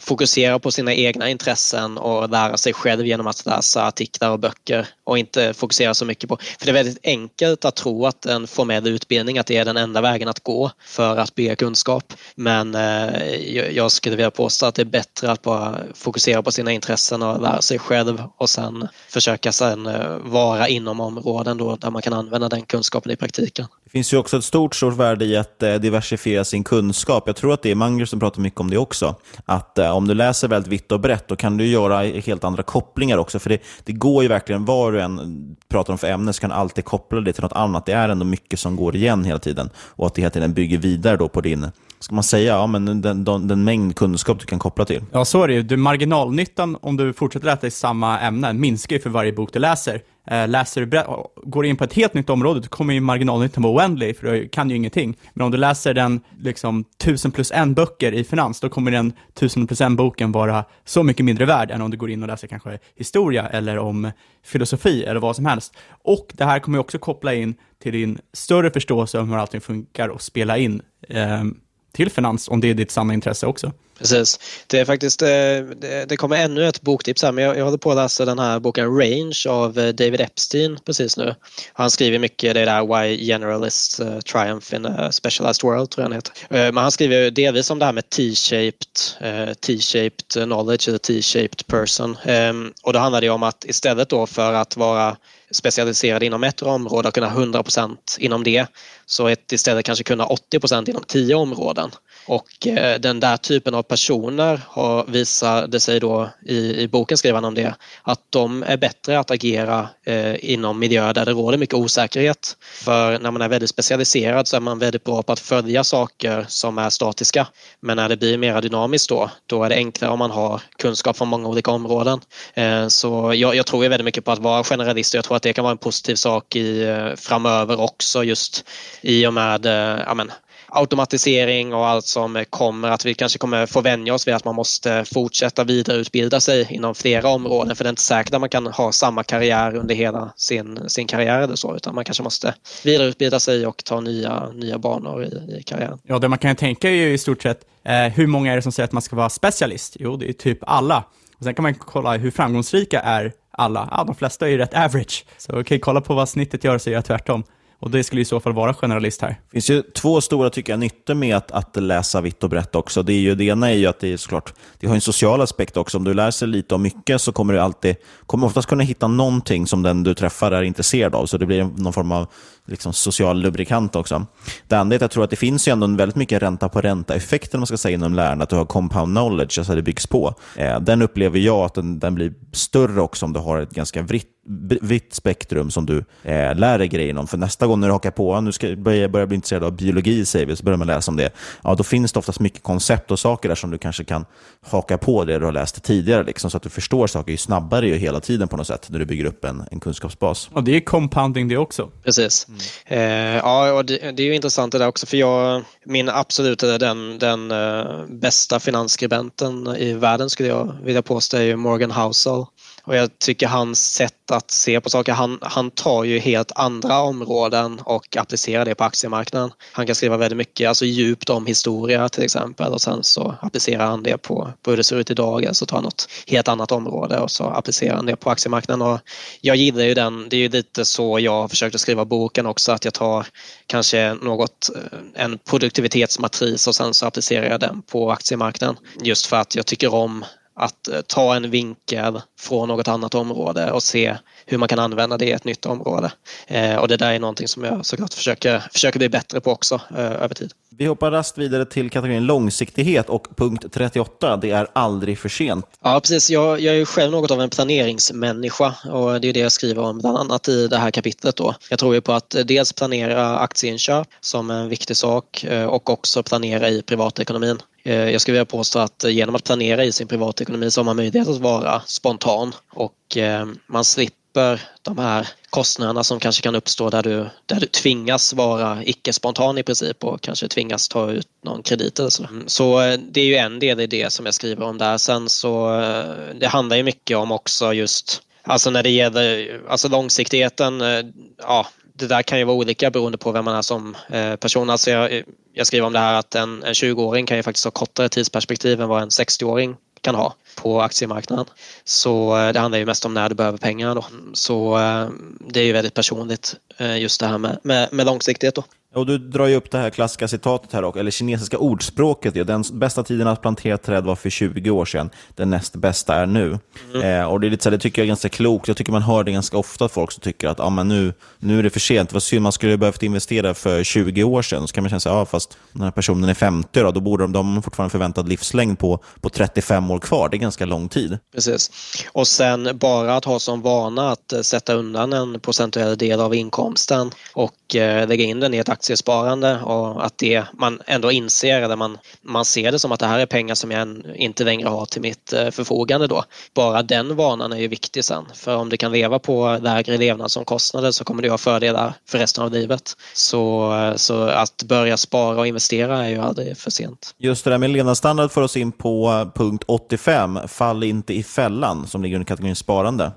fokusera på sina egna intressen och lära sig själv genom att läsa artiklar och böcker och inte fokusera så mycket på, för det är väldigt enkelt att tro att en formell utbildning att det är den enda vägen att gå för att bygga kunskap. Men eh, jag- skulle vilja påstå att det är bättre att bara fokusera på sina intressen och lära sig själv och sen försöka sen eh, vara inom områden då där man kan använda den kunskapen i praktiken. Det finns ju också ett stort, stort värde i att eh, diversifiera sin kunskap. Jag tror att det är Magnus som pratar mycket om det också. Att om du läser väldigt vitt och brett, då kan du göra helt andra kopplingar också. För det, det går ju verkligen, var du än pratar om för ämne, så kan du alltid koppla det till något annat. Det är ändå mycket som går igen hela tiden. Och att det hela tiden bygger vidare då på din, ska man säga, ja, men den, den, den mängd kunskap du kan koppla till. Ja, så är det ju. Du, marginalnyttan om du fortsätter läsa i samma ämne minskar ju för varje bok du läser. Eh, läser du går in på ett helt nytt område, då kommer ju marginalnyttan vara oändlig, för du kan ju ingenting. Men om du läser den liksom 1000 plus en böcker i finans, då kommer den 1000 plus en boken vara så mycket mindre värd än om du går in och läser kanske historia eller om filosofi eller vad som helst. Och det här kommer ju också koppla in till din större förståelse om hur allting funkar och spela in eh, till finans, om det är ditt sanna intresse också. Precis. Det är faktiskt, eh, det kommer ännu ett boktips här, men jag, jag håller på att läsa den här boken Range av eh, David Epstein precis nu. Han skriver mycket det där Why Generalists eh, Triumph in a Specialized World, tror jag han heter. Men han skriver delvis om det här med T-shaped, T-shaped knowledge eller T-shaped person. Ehm, och då handlar det om att istället då för att vara specialiserad inom ett område och kunna 100% inom det så ett istället kanske kunna 80% inom tio områden. Och eh, den där typen av personer har visade sig då i, i boken skriver han om det att de är bättre att agera eh, inom miljöer där det råder mycket osäkerhet. För när man är väldigt specialiserad så är man väldigt bra på att följa saker som är statiska. Men när det blir mer dynamiskt då, då är det enklare om man har kunskap från många olika områden. Eh, så jag, jag tror väldigt mycket på att vara generalist och jag tror att det kan vara en positiv sak i, eh, framöver också just i och med eh, ja, men, automatisering och allt som kommer, att vi kanske kommer få vänja oss vid att man måste fortsätta vidareutbilda sig inom flera områden för det är inte säkert att man kan ha samma karriär under hela sin, sin karriär eller så utan man kanske måste vidareutbilda sig och ta nya, nya banor i, i karriären. Ja, det man kan tänka är ju i stort sett, eh, hur många är det som säger att man ska vara specialist? Jo, det är typ alla. Och sen kan man kolla hur framgångsrika är alla? Ja, de flesta är ju rätt average. Så okej, okay, kolla på vad snittet gör så gör jag tvärtom. Och det skulle i så fall vara generalist här. Det finns ju två stora tycker jag, nyttor med att, att läsa vitt och brett också. Det, är ju, det ena är ju att det är såklart, det har en social aspekt också. Om du lär sig lite om mycket så kommer du alltid, kommer oftast kunna hitta någonting som den du träffar är intresserad av. Så det blir någon form av liksom social lubrikant också. Det andra är att jag tror att det finns ju ändå en väldigt mycket ränta på ränta-effekten man ska säga inom lärande, att du har compound knowledge, alltså det byggs på. Eh, den upplever jag att den, den blir större också om du har ett ganska vitt, vitt spektrum som du eh, lär dig grejer om. För nästa gång när du hakar på, nu ska börja, börja bli intresserad av biologi, säger vi, så börjar man läsa om det. Ja, då finns det oftast mycket koncept och saker där som du kanske kan haka på det du har läst tidigare, liksom, så att du förstår saker ju snabbare ju hela tiden på något sätt, när du bygger upp en, en kunskapsbas. Och det är compounding det också. Precis. Mm. Eh, ja, och det, det, är ju intressant det där också för jag, min absolut den, den eh, bästa finansskribenten i världen skulle jag vilja påstå är ju Morgan Housel. Och jag tycker hans sätt att se på saker, han, han tar ju helt andra områden och applicerar det på aktiemarknaden. Han kan skriva väldigt mycket, alltså djupt om historia till exempel och sen så applicerar han det på, på hur det ser ut idag, alltså tar något helt annat område och så applicerar han det på aktiemarknaden. Och jag gillar ju den, det är ju lite så jag har försökt att skriva boken också, att jag tar kanske något, eh, en produktivitetsmatris och sen så applicerar jag den på aktiemarknaden. Just för att jag tycker om att eh, ta en vinkel från något annat område och se hur man kan använda det i ett nytt område. Eh, och det där är någonting som jag såklart försöker, försöker bli bättre på också eh, över tid. Vi hoppar rast vidare till kategorin långsiktighet och punkt 38, det är aldrig för sent. Ja, precis. Jag, jag är själv något av en planeringsmänniska och det är det jag skriver om bland annat i det här kapitlet. Då. Jag tror ju på att dels planera aktieinköp som en viktig sak och också planera i privatekonomin. Eh, jag skulle vilja påstå att eh, genom att planera i sin privatekonomi så har man möjlighet att vara spontan och eh, man slipper de här kostnaderna som kanske kan uppstå där du, där du tvingas vara icke-spontan i princip och kanske tvingas ta ut någon kredit eller så. Mm, så det är ju en del i det som jag skriver om där. Sen så det handlar ju mycket om också just Alltså när det gäller alltså långsiktigheten, ja det där kan ju vara olika beroende på vem man är som eh, person. Alltså jag, jag skriver om det här att en, en 20-åring kan ju faktiskt ha kortare tidsperspektiv än vad en 60-åring kan ha på aktiemarknaden. Så eh, det handlar ju mest om när du behöver pengar då. Så eh, det är ju väldigt personligt just det här med, med, med långsiktighet då. Och du drar ju upp det här klassiska citatet här, eller kinesiska ordspråket. Den bästa tiden att plantera träd var för 20 år sedan. Den näst bästa är nu. Mm. Eh, och det, är lite så här, det tycker jag är ganska klokt. Jag tycker man hör det ganska ofta, folk som tycker att ah, men nu, nu är det för sent. Vad synd, man skulle behövt investera för 20 år sedan. Så kan man känna sig, ja, fast den här personen är 50, då, då borde de, de fortfarande förväntad livslängd på, på 35 år kvar. Det är ganska lång tid. Precis. Och sen bara att ha som vana att eh, sätta undan en procentuell del av inkomsten och och eh, lägga in den i ett aktiesparande och att det man ändå inser eller man, man ser det som att det här är pengar som jag inte längre har till mitt eh, förfogande då. Bara den vanan är ju viktig sen för om du kan leva på lägre levnadsomkostnader så kommer du ha fördelar för resten av livet. Så, eh, så att börja spara och investera är ju aldrig för sent. Just det där med levnadsstandard för oss in på punkt 85, fall inte i fällan som ligger under kategorin sparande.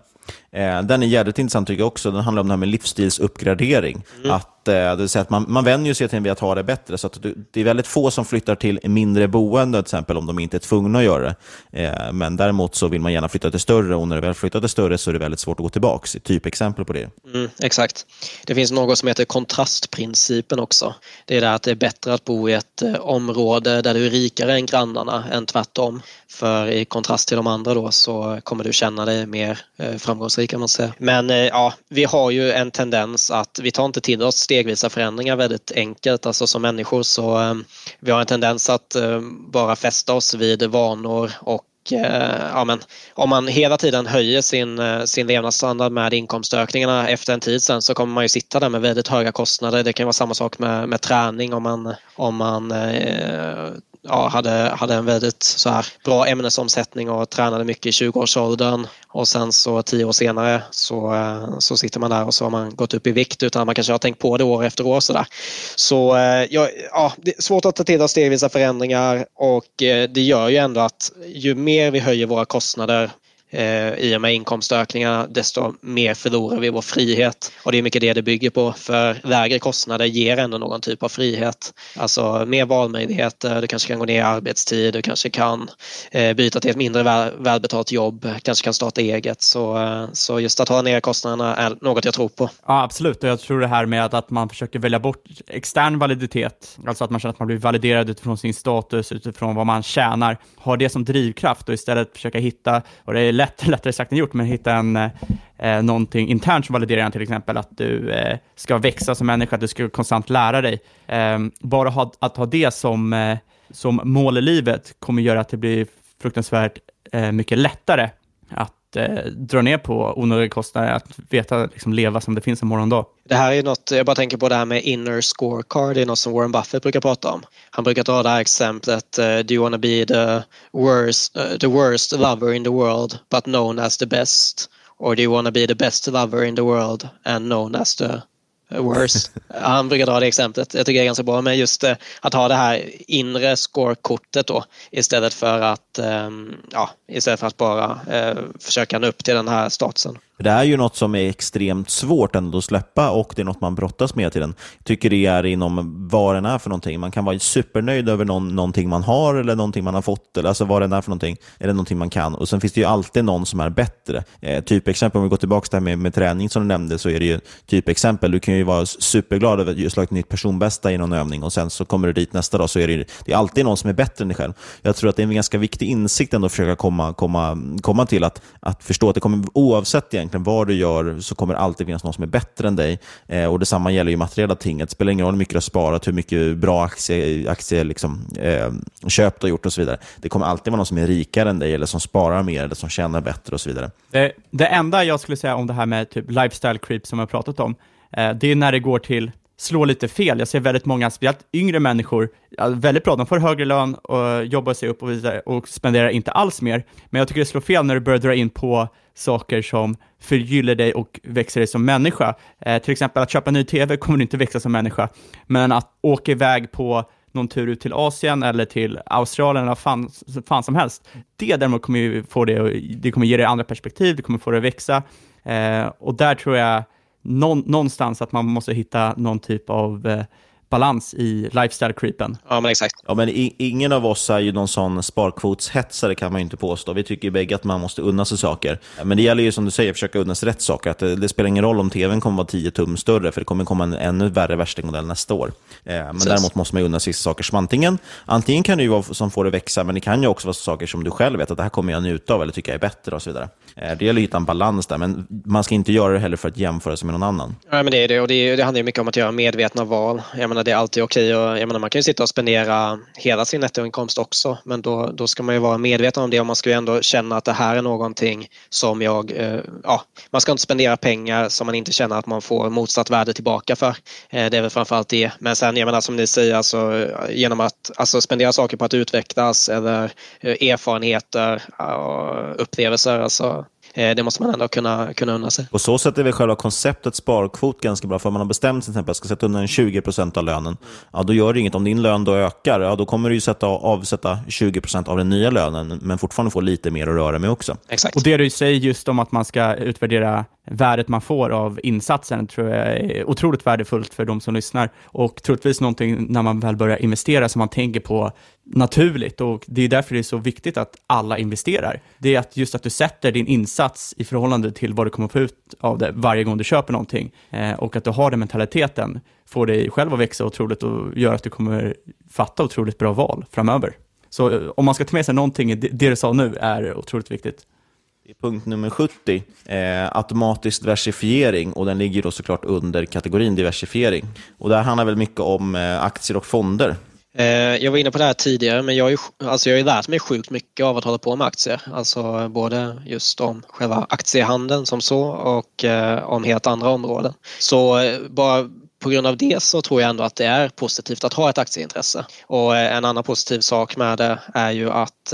Den är jävligt intressant tycker jag också. Den handlar om det här med livsstilsuppgradering. Mm. Att Eh, det vill säga att man, man vänjer sig till att ha det bättre. Så att det är väldigt få som flyttar till mindre boende, till exempel om de inte är tvungna att göra det. Eh, men däremot så vill man gärna flytta till större och när du väl flyttar till större så är det väldigt svårt att gå tillbaka. Typexempel på det. Mm, exakt. Det finns något som heter kontrastprincipen också. Det är det att det är bättre att bo i ett eh, område där du är rikare än grannarna än tvärtom. För i kontrast till de andra då så kommer du känna dig mer framgångsrik kan man säga. Men eh, ja, vi har ju en tendens att vi tar inte till oss stegvisa förändringar väldigt enkelt. Alltså som människor så eh, vi har en tendens att eh, bara fästa oss vid vanor och ja, men, om man hela tiden höjer sin, sin levnadsstandard med inkomstökningarna efter en tid sen så kommer man ju sitta där med väldigt höga kostnader. Det kan vara samma sak med, med träning om man, om man eh, ja, hade, hade en väldigt så här bra ämnesomsättning och tränade mycket i 20-årsåldern och sen så tio år senare så, eh, så sitter man där och så har man gått upp i vikt utan man kanske har tänkt på det år efter år sådär. Så eh, ja, ja, det är svårt att ta till oss stegvisa förändringar och eh, det gör ju ändå att ju mer vi höjer våra kostnader eh, i och med inkomstökningarna desto mer förlorar vi vår frihet. Och det är mycket det det bygger på för lägre kostnader ger ändå någon typ av frihet. Alltså mer valmöjligheter, du kanske kan gå ner i arbetstid, du kanske kan eh, byta till ett mindre väl, välbetalt jobb, kanske kan starta eget. Så, eh, så just att hålla ner kostnaderna är något jag tror på. Ja, absolut. Och jag tror det här med att, att man försöker välja bort extern validitet, alltså att man känner att man blir validerad utifrån sin status, utifrån vad man tjänar, har det som drivkraft och istället försöka hitta, och det är lätt, lättare sagt än gjort, men hitta en, eh, någonting internt som validerar en, till exempel att du eh, ska växa som människa, att du ska konstant lära dig. Eh, bara ha, att ha det som, eh, som mål i livet kommer göra att det blir fruktansvärt eh, mycket lättare att eh, dra ner på onödiga kostnader, att veta, liksom, leva som det finns en morgondag. Det här är något, jag bara tänker på det här med inner scorecard, det är något som Warren Buffett brukar prata om. Han brukar ta det här exemplet, uh, do you wanna be the worst, uh, the worst lover in the world but known as the best? Or do you wanna be the best lover in the world and known as the worst? Han brukar dra det exemplet. Jag tycker det är ganska bra med just uh, att ha det här inre scorekortet då istället för att, um, ja, istället för att bara försöka nå upp till den här statusen. Det är ju något som är extremt svårt ändå att släppa och det är något man brottas med till den. Jag tycker det är inom vad den är för någonting. Man kan vara supernöjd över någon, någonting man har eller någonting man har fått, eller alltså vad den är för någonting, eller någonting man kan. Och sen finns det ju alltid någon som är bättre. Eh, typ exempel, om vi går tillbaka till det här med, med träning som du nämnde, så är det ju typ exempel. Du kan ju vara superglad över att du slagit nytt personbästa i någon övning och sen så kommer du dit nästa dag så är det, det är alltid någon som är bättre än dig själv. Jag tror att det är en ganska viktig insikt ändå att försöka komma, komma, komma till, att, att förstå att det kommer oavsett egentligen egentligen vad du gör så kommer det alltid finnas någon som är bättre än dig. Eh, och Detsamma gäller ju materiella ting. Det spelar ingen roll hur mycket du har sparat, hur mycket bra aktie, aktie liksom, eh, köp du har gjort och så vidare. Det kommer alltid vara någon som är rikare än dig, eller som sparar mer, eller som tjänar bättre och så vidare. Det, det enda jag skulle säga om det här med typ lifestyle creep som jag har pratat om, eh, det är när det går till slå lite fel. Jag ser väldigt många, speciellt yngre människor, väldigt bra, de får högre lön och jobbar sig upp och vidare och spenderar inte alls mer. Men jag tycker det slår fel när du börjar dra in på saker som förgyller dig och växer dig som människa. Eh, till exempel att köpa en ny TV kommer du inte växa som människa, men att åka iväg på någon tur ut till Asien eller till Australien eller fan, fan som helst. Det däremot kommer ju få det, det kommer ge dig andra perspektiv, det kommer få dig att växa. Eh, och där tror jag någon, någonstans att man måste hitta någon typ av eh, balans i lifestyle-creepen. Ja, men exakt. Ja, men ingen av oss är ju någon sån sparkvotshetsare kan man ju inte påstå. Vi tycker ju bägge att man måste unna sig saker. Men det gäller ju som du säger, att försöka unna sig rätt saker. Att det, det, spelar ingen roll om tvn kommer vara 10 tum större, för det kommer komma en ännu värre värstingmodell nästa år. Eh, men Precis. däremot måste man unna sig saker som antingen, antingen kan det ju vara som får det växa, men det kan ju också vara saker som du själv vet att det här kommer jag njuta av eller tycka är bättre och så vidare. Eh, det gäller att hitta en balans där, men man ska inte göra det heller för att jämföra sig med någon annan. Ja, men det är det, och det, det handlar ju mycket om att göra medvetna val. Jag menar, det är alltid okej och jag menar, man kan ju sitta och spendera hela sin nettoinkomst också, men då, då ska man ju vara medveten om det och man ska ju ändå känna att det här är någonting som jag, eh, ja, man ska inte spendera pengar som man inte känner att man får motsatt värde tillbaka för. Eh, det är väl framförallt det. Men sen, jag menar som ni säger, alltså, genom att alltså, spendera saker på att utvecklas eller eh, erfarenheter och upplevelser, alltså det måste man ändå kunna, kunna unna sig. På så sätt är väl själva konceptet sparkvot ganska bra. För om man har bestämt sig till exempel att jag ska sätta undan 20 procent av lönen, ja, då gör det inget. Om din lön då ökar, ja, då kommer du ju sätta, avsätta 20 procent av den nya lönen, men fortfarande få lite mer att röra med också. Exakt. Och det du säger just om att man ska utvärdera värdet man får av insatsen tror jag är otroligt värdefullt för de som lyssnar och troligtvis någonting när man väl börjar investera som man tänker på naturligt och det är därför det är så viktigt att alla investerar. Det är att just att du sätter din insats i förhållande till vad du kommer få ut av det varje gång du köper någonting eh, och att du har den mentaliteten får dig själv att växa otroligt och gör att du kommer fatta otroligt bra val framöver. Så eh, om man ska ta med sig någonting, det, det du sa nu är otroligt viktigt. Punkt nummer 70, eh, automatisk diversifiering och den ligger då såklart under kategorin diversifiering. Och det här handlar väl mycket om eh, aktier och fonder. Eh, jag var inne på det här tidigare men jag har ju alltså jag har lärt mig sjukt mycket av att hålla på med aktier. Alltså både just om själva aktiehandeln som så och eh, om helt andra områden. Så eh, bara på grund av det så tror jag ändå att det är positivt att ha ett aktieintresse. Och en annan positiv sak med det är ju att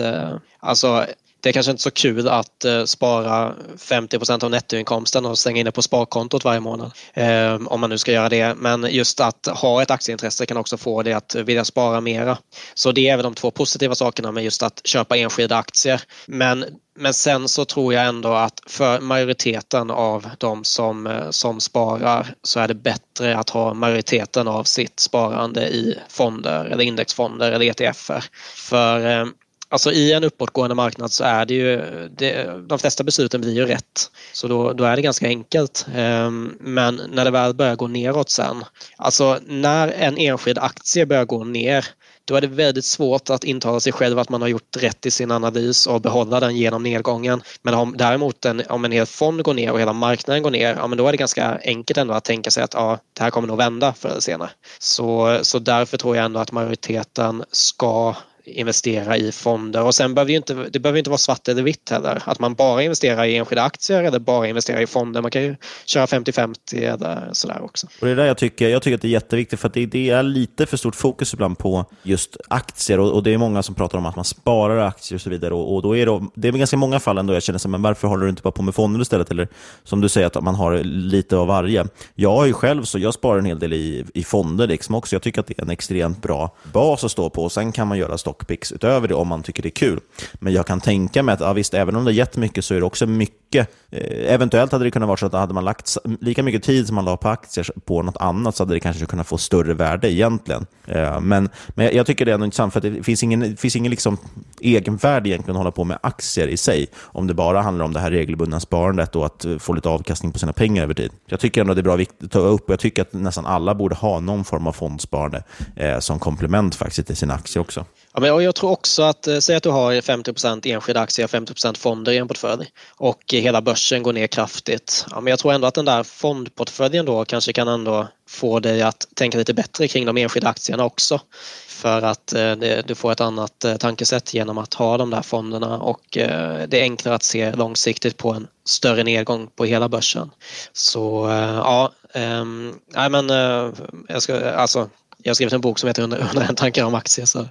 alltså det är kanske inte så kul att eh, spara 50% av nettoinkomsten och slänga in det på sparkontot varje månad. Eh, om man nu ska göra det. Men just att ha ett aktieintresse kan också få det att vilja spara mera. Så det är väl de två positiva sakerna med just att köpa enskilda aktier. Men men sen så tror jag ändå att för majoriteten av de som, eh, som sparar så är det bättre att ha majoriteten av sitt sparande i fonder eller indexfonder eller ETFer. För eh, Alltså i en uppåtgående marknad så är det ju, det, de flesta besluten blir ju rätt. Så då, då är det ganska enkelt. Ehm, men när det väl börjar gå neråt sen, alltså när en enskild aktie börjar gå ner då är det väldigt svårt att intala sig själv att man har gjort rätt i sin analys och behålla den genom nedgången. Men om däremot en, om en hel fond går ner och hela marknaden går ner, ja men då är det ganska enkelt ändå att tänka sig att ja, det här kommer nog vända förr eller senare. Så, så därför tror jag ändå att majoriteten ska investera i fonder och sen behöver inte, det behöver inte vara svart eller vitt heller. Att man bara investerar i enskilda aktier eller bara investerar i fonder. Man kan ju köra 50-50 eller sådär också. Och det är där jag tycker, jag tycker att det är jätteviktigt för att det, det är lite för stort fokus ibland på just aktier och, och, det är många som pratar om att man sparar aktier och så vidare och, och då är det, det är ganska många fall ändå jag känner så men varför håller du inte bara på med fonder istället? Eller som du säger att man har lite av varje. Jag har ju själv så jag sparar en hel del i, i fonder liksom också. Jag tycker att det är en extremt bra bas att stå på och sen kan man göra stock lockpicks utöver det om man tycker det är kul. Men jag kan tänka mig att ja, visst, även om det är jättemycket så är det också mycket. Eh, eventuellt hade det kunnat vara så att hade man lagt lika mycket tid som man la på aktier på något annat så hade det kanske kunnat få större värde egentligen. Eh, men, men jag tycker det är ändå intressant för att det finns ingen, det finns ingen liksom egenvärde egentligen att hålla på med aktier i sig. Om det bara handlar om det här regelbundna sparandet och att eh, få lite avkastning på sina pengar över tid. Jag tycker ändå det är bra att ta upp och jag tycker att nästan alla borde ha någon form av fondsparande eh, som komplement faktiskt till sina aktier också. Ja, men jag tror också att, eh, säg att du har 50 enskilda aktier och 50% fonder i en portfölj och eh, hela börsen går ner kraftigt. Ja, men jag tror ändå att den där fondportföljen då kanske kan ändå få dig att tänka lite bättre kring de enskilda aktierna också. För att eh, du får ett annat eh, tankesätt genom att ha de där fonderna och eh, det är enklare att se långsiktigt på en större nedgång på hela börsen. Så eh, ja, ehm, nej men eh, jag ska, alltså jag har skrivit en bok som heter 101 tankar om aktier. Så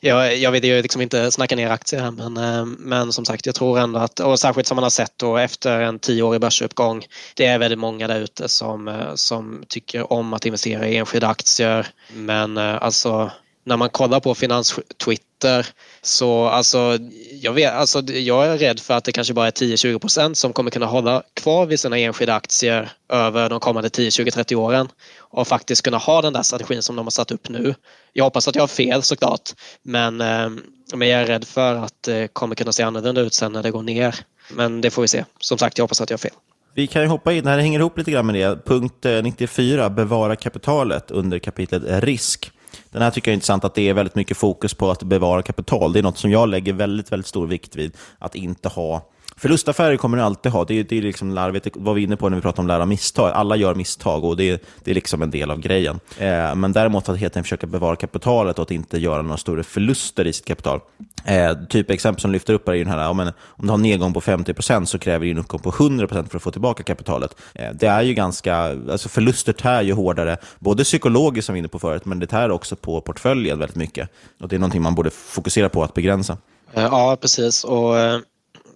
jag, jag vill ju liksom inte snacka ner aktier här men, eh, men som sagt jag tror ändå att, och särskilt som man har sett då efter en tioårig börsuppgång, det är väldigt många där ute som, eh, som tycker om att investera i enskilda aktier men eh, alltså när man kollar på finanstwitter så alltså jag, vet, alltså jag är rädd för att det kanske bara är 10-20 procent som kommer kunna hålla kvar vid sina enskilda aktier över de kommande 10, 20, 30 åren och faktiskt kunna ha den där strategin som de har satt upp nu. Jag hoppas att jag har fel såklart men, eh, men jag är rädd för att det kommer kunna se annorlunda ut sen när det går ner. Men det får vi se. Som sagt, jag hoppas att jag har fel. Vi kan ju hoppa in, det här hänger ihop lite grann med det. Punkt eh, 94, bevara kapitalet under kapitlet risk. Den här tycker jag är intressant, att det är väldigt mycket fokus på att bevara kapital. Det är något som jag lägger väldigt, väldigt stor vikt vid. Att inte ha Förlustaffärer kommer du alltid ha. Det är, det är liksom larvigt. Det var vi inne på när vi pratade om lära misstag. Alla gör misstag och det är, det är liksom en del av grejen. Eh, men däremot att helt enkelt försöka bevara kapitalet och att inte göra några större förluster i sitt kapital. Eh, typ exempel som lyfter upp är den här, om, en, om du har en nedgång på 50% så kräver det en uppgång på 100% för att få tillbaka kapitalet. Eh, det är ju ganska, alltså förluster tär ju hårdare, både psykologiskt som vi var inne på förut, men det tär också på portföljen väldigt mycket. Och det är någonting man borde fokusera på att begränsa. Eh, ja, precis. Och eh,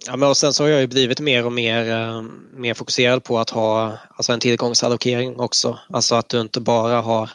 Ja, men och sen så har jag ju blivit mer och mer, eh, mer fokuserad på att ha alltså en tillgångsallokering också. Alltså att du inte bara har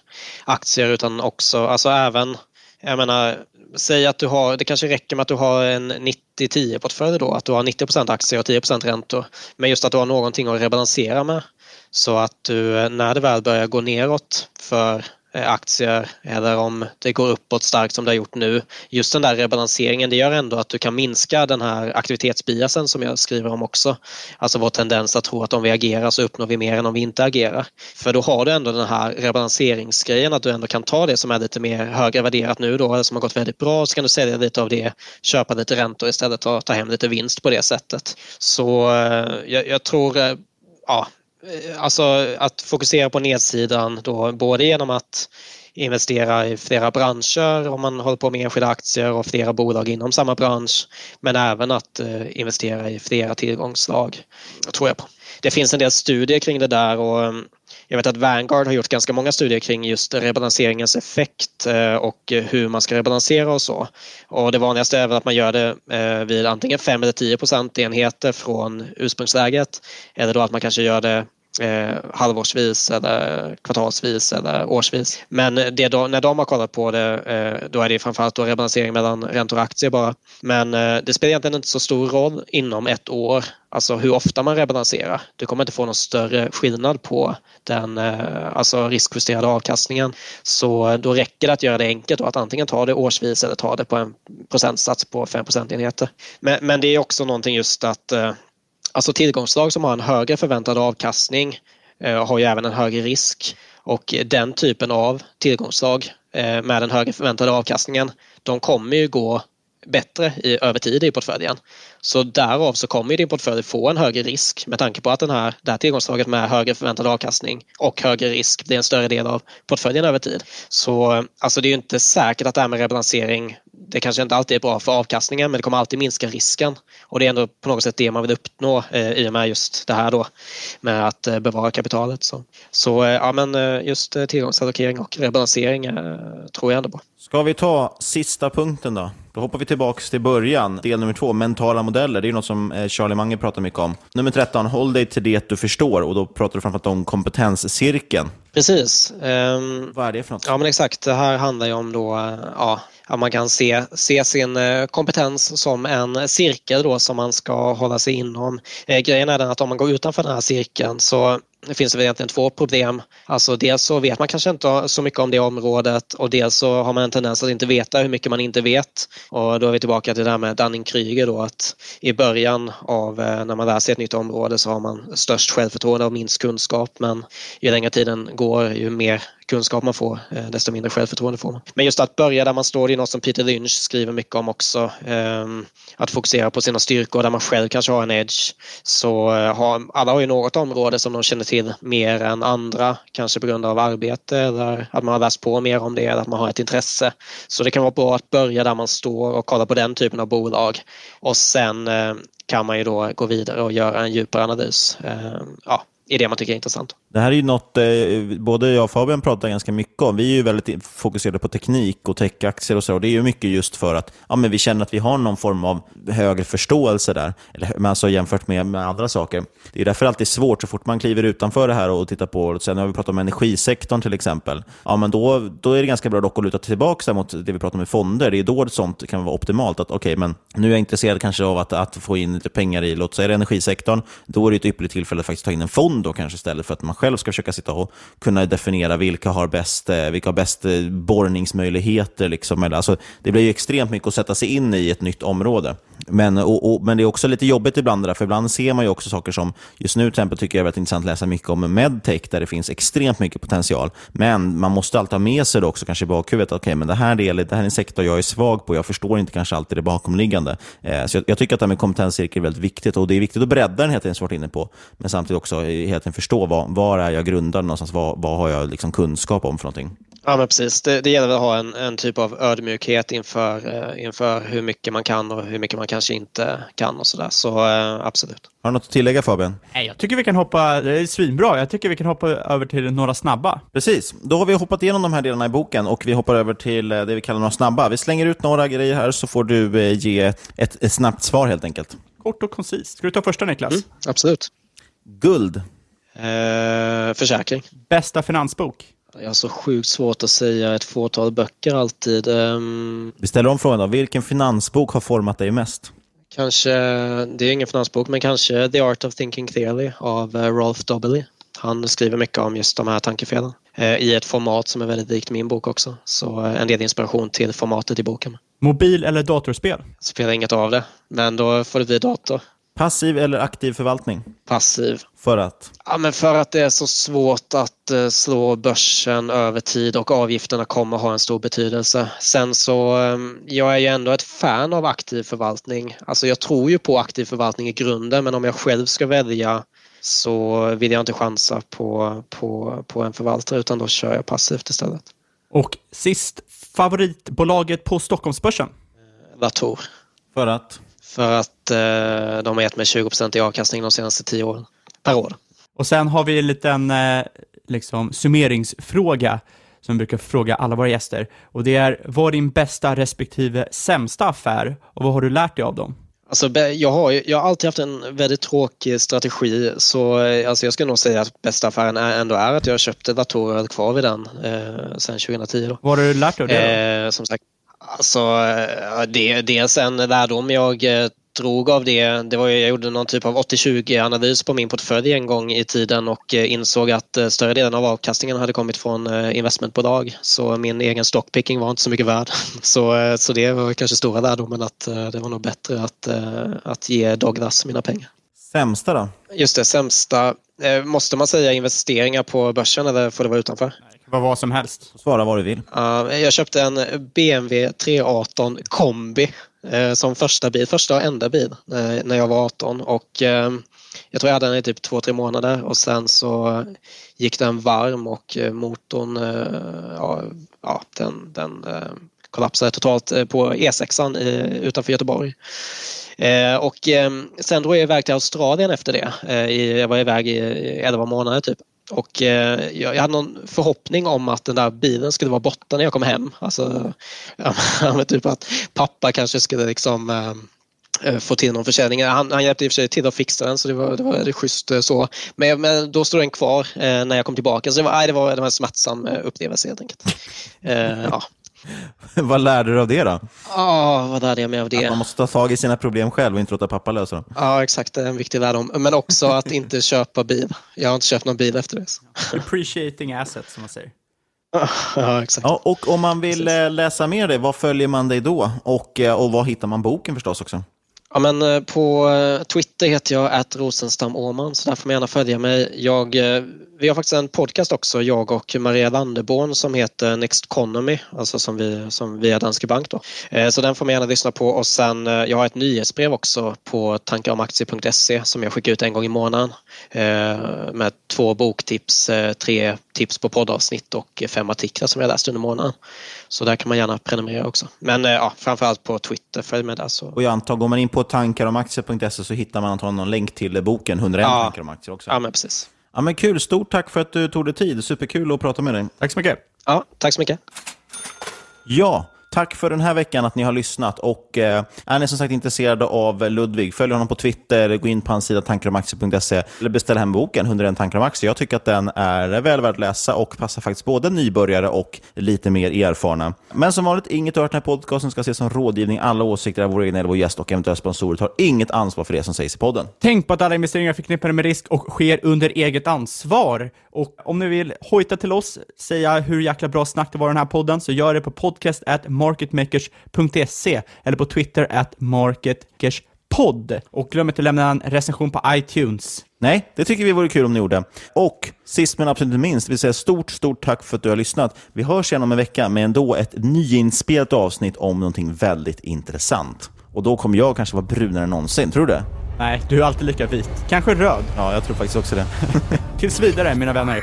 aktier utan också, alltså även, jag menar, säg att du har, det kanske räcker med att du har en 90-10 portfölj då, att du har 90% aktier och 10% räntor. Men just att du har någonting att rebalansera med. Så att du, eh, när det väl börjar gå neråt för Eh, aktier eller om det går uppåt starkt som det har gjort nu. Just den där rebalanseringen det gör ändå att du kan minska den här aktivitetsbiasen som jag skriver om också. Alltså vår tendens att tro att om vi agerar så uppnår vi mer än om vi inte agerar. För då har du ändå den här rebalanseringsgrejen att du ändå kan ta det som är lite mer högre värderat nu då, eller som har gått väldigt bra, så kan du sälja lite av det, köpa lite räntor istället och ta hem lite vinst på det sättet. Så eh, jag, jag tror eh, ja, Eh, alltså att fokusera på nedsidan då både genom att investera i flera branscher om man håller på med enskilda aktier och flera bolag inom samma bransch. Men även att eh, investera i flera tillgångsslag. tror jag på. Det finns en del studier kring det där och mm, jag vet att Vanguard har gjort ganska många studier kring just rebalanseringens effekt eh, och hur man ska rebalansera och så. Och det vanligaste är väl att man gör det eh, vid antingen 5 eller 10 procentenheter från ursprungsläget eller då att man kanske gör det eh, halvårsvis eller kvartalsvis eller årsvis. Men det då, när de har kollat på det eh, då är det framförallt då rebalansering mellan räntor och aktier bara. Men eh, det spelar egentligen inte så stor roll inom ett år, alltså hur ofta man rebalanserar. Du kommer inte få någon större skillnad på den eh, alltså riskjusterade avkastningen. Så då räcker det att göra det enkelt och att antingen ta det årsvis eller ta det på en procentsats på 5 procentenheter. Men, men det är också någonting just att eh, Alltså tillgångsslag som har en högre förväntad avkastning eh, har ju även en högre risk och den typen av tillgångsslag eh, med den högre förväntade avkastningen de kommer ju gå bättre i, över tid i portföljen. Så därav så kommer din portfölj få en högre risk med tanke på att den här, det här tillgångsslaget med högre förväntad avkastning och högre risk blir en större del av portföljen över tid. Så alltså det är ju inte säkert att det här med rebalansering det kanske inte alltid är bra för avkastningen men det kommer alltid minska risken. Och det är ändå på något sätt det man vill uppnå eh, i och med just det här då med att eh, bevara kapitalet. Så, så eh, ja men eh, just eh, tillgångsallokering och rebalansering eh, tror jag ändå på. Ska vi ta sista punkten då? Då hoppar vi tillbaka till början. Del nummer två, mentala modeller. Det är något som eh, Charlie Mange pratar mycket om. Nummer 13, håll dig till det du förstår. Och då pratar du framförallt om kompetenscirkeln. Precis. Um, Vad är det för något? Ja, men exakt. Det här handlar ju om då, uh, ja, att man kan se, se sin eh, kompetens som en cirkel då som man ska hålla sig inom. Eh, grejen är den att om man går utanför den här cirkeln så det finns väl egentligen två problem. Alltså dels så vet man kanske inte så mycket om det området och dels så har man en tendens att inte veta hur mycket man inte vet. Och då är vi tillbaka till det här med Dunning-Kryger då att i början av eh, när man lär sig ett nytt område så har man störst självförtroende och minst kunskap men ju längre tiden går ju mer kunskap man får, eh, desto mindre självförtroende får man. Men just att börja där man står, det är något som Peter Lynch skriver mycket om också. Ehm, att fokusera på sina styrkor där man själv kanske har en edge. Så eh, har, alla har ju något område som de känner till mer än andra, kanske på grund av arbete eller att man har läst på mer om det eller att man har ett intresse. Så det kan vara bra att börja där man står och kolla på den typen av bolag. Och sen eh, kan man ju då gå vidare och göra en djupare analys. Ehm, ja, i det man tycker är intressant. Det här är ju något eh, både jag och Fabian pratar ganska mycket om. Vi är ju väldigt fokuserade på teknik och techaktier och så. Och det är ju mycket just för att ja, men vi känner att vi har någon form av högre förståelse där. Eller, alltså jämfört med, med andra saker. Det är därför alltid svårt så fort man kliver utanför det här och tittar på, sen har vi pratat om energisektorn till exempel. Ja, men då, då är det ganska bra dock att luta tillbaka mot det vi pratar om i fonder. Det är då sånt kan vara optimalt. Att okej, okay, men nu är jag intresserad kanske av att, att få in lite pengar i, låt säga energisektorn. Då är det ett ypperligt tillfälle att faktiskt ta in en fond då kanske istället för att man själv ska försöka sitta och kunna definiera vilka har bäst, eh, vilka har bäst eh, borrningsmöjligheter. Liksom. Alltså, det blir ju extremt mycket att sätta sig in i ett nytt område. Men, och, och, men det är också lite jobbigt ibland, där, för ibland ser man ju också saker som, just nu till exempel tycker jag det är väldigt intressant att läsa mycket om medtech, där det finns extremt mycket potential. Men man måste alltid ha med sig det också, kanske i bakhuvudet, okej, okay, men det här, det, är, det här är en sektor jag är svag på, jag förstår inte kanske alltid det bakomliggande. Eh, så jag, jag, tycker att det här med kompetenscirkel är väldigt viktigt, och det är viktigt att bredda den helt enkelt, som varit inne på, men samtidigt också hela tiden förstå var, var är jag grundad någonstans, vad, vad har jag liksom kunskap om för någonting. Ja, men precis. Det, det gäller att ha en, en typ av ödmjukhet inför, eh, inför hur mycket man kan och hur mycket man kanske inte kan och sådär. Så eh, absolut. Har du något att tillägga Fabian? Nej, jag tycker vi kan hoppa, det är svinbra, jag tycker vi kan hoppa över till några snabba. Precis, då har vi hoppat igenom de här delarna i boken och vi hoppar över till eh, det vi kallar några snabba. Vi slänger ut några grejer här så får du eh, ge ett, ett snabbt svar helt enkelt. Kort och koncist. Ska du ta första Niklas? Mm, absolut. Guld. Eh, försäkring. Bästa finansbok? Jag har så sjukt svårt att säga ett fåtal böcker alltid. Um... Vi ställer om frågan då. Vilken finansbok har format dig mest? Kanske, det är ingen finansbok, men kanske The Art of Thinking Clearly av eh, Rolf Dobelly. Han skriver mycket om just de här tankefelen. eh, i ett format som är väldigt likt min bok också. Så eh, en del inspiration till formatet i boken. Mobil eller datorspel? Spelar inget av det, men då får det bli dator. Passiv eller aktiv förvaltning? Passiv. För att? Ja, men för att det är så svårt att eh, slå börsen över tid och avgifterna kommer ha en stor betydelse. Sen så, eh, jag är ju ändå ett fan av aktiv förvaltning. Alltså jag tror ju på aktiv förvaltning i grunden men om jag själv ska välja så vill jag inte chansa på, på, på en förvaltare utan då kör jag passivt istället. Och sist, favoritbolaget på Stockholmsbörsen? Latour. För att? För att eh, de har gett mig 20% i avkastning de senaste tio åren. Per år. Och sen har vi en liten eh, liksom, summeringsfråga som vi brukar fråga alla våra gäster. Och det är, vad är din bästa respektive sämsta affär och vad har du lärt dig av dem? Alltså, jag, har, jag har alltid haft en väldigt tråkig strategi så eh, alltså, jag skulle nog säga att bästa affären är, ändå är att jag köpte datorer och höll kvar vid den eh, sedan 2010. Då. Vad har du lärt dig av det? Eh, som sagt, alltså, eh, det, dels en lärdom jag eh, drog av det, det var jag gjorde någon typ av 80-20 analys på min portfölj en gång i tiden och eh, insåg att större delen av avkastningen hade kommit från investmentbolag. Så min egen stockpicking var inte så mycket värd. Så, så det var kanske stora lärdomen att det var nog bättre att, att ge Douglas mina pengar. Sämsta då? Just det, sämsta. Måste man säga investeringar på börsen eller får det vara utanför? Vad vad som helst. Svara vad du vill. Uh, jag köpte en BMW 318 kombi uh, som första bil, första och enda bil uh, när jag var 18 och jag tror jag hade den i typ två, tre månader och sen så gick den varm och motorn, ja, ja den, den kollapsade totalt på E6 utanför Göteborg. och sen drog jag iväg till Australien efter det. jag var iväg i 11 månader typ. Och eh, jag hade någon förhoppning om att den där bilen skulle vara borta när jag kom hem. Alltså, ja, typ att pappa kanske skulle liksom eh, eh, få till någon försäljning. Han, han hjälpte i och för sig till att fixa den så det var, det var det schysst eh, så. Men, men då stod den kvar eh, när jag kom tillbaka så det var, aj, det var, det var en smärtsam eh, upplevelse helt enkelt. Eh, ja. vad lärde du av det då? Ja, oh, vad lärde jag mig av det? Att man måste ta tag i sina problem själv och inte låta pappa lösa dem. Ja, exakt. Det är en viktig lärdom. Men också att inte köpa bil. Jag har inte köpt någon bil efter det. Appreciating assets, som man säger. Ja, exakt. Ja, och om man vill Precis. Eh, läsa mer det, vad följer man dig då? Och, eh, och var hittar man boken förstås också? Ja, men eh, på Twitter heter jag att Rosenstam Åman så där får man gärna följa mig. Jag vi har faktiskt en podcast också, jag och Maria Landeborn som heter Next Economy, alltså som vi som via Danske Bank då. Eh, så den får man gärna lyssna på och sen eh, jag har ett nyhetsbrev också på tankaromaktier.se som jag skickar ut en gång i månaden eh, med två boktips, tre tips på poddavsnitt och fem artiklar som jag läst under månaden. Så där kan man gärna prenumerera också. Men ja, framförallt på Twitter, följ med där. Så. Och jag antar, går man in på tankaromaktier.se så hittar man antagligen någon länk till boken 101 ja. tankar om aktier också. Ja, men precis. Ja, men kul. Stort tack för att du tog dig tid. Superkul att prata med dig. Tack så mycket. Ja, tack så mycket. Ja, Tack för den här veckan att ni har lyssnat. Och eh, Är ni som sagt intresserade av Ludvig, följ honom på Twitter, gå in på hans sida tankaromaktier.se eller beställ hem boken 101 tankar om aktier. Jag tycker att den är väl värd att läsa och passar faktiskt både nybörjare och lite mer erfarna. Men som vanligt, inget av den här podcasten ska ses som rådgivning. Alla åsikter av vår egen eller vår gäst och eventuella sponsorer tar inget ansvar för det som sägs i podden. Tänk på att alla investeringar är förknippade med risk och sker under eget ansvar. Och om ni vill hojta till oss, säga hur jäkla bra snack det var i den här podden, så gör det på podcast at marketmakers.se eller på Twitter at marketmakerspodd. Och glöm inte att lämna en recension på iTunes. Nej, det tycker vi vore kul om ni gjorde. Och sist men absolut inte minst, vill säga stort, stort tack för att du har lyssnat. Vi hörs igen om en vecka med ändå ett nyinspelat avsnitt om någonting väldigt intressant. Och då kommer jag kanske vara brunare än någonsin, tror du det? Nej, du är alltid lika vit. Kanske röd. Ja, jag tror faktiskt också det. Tills vidare, mina vänner.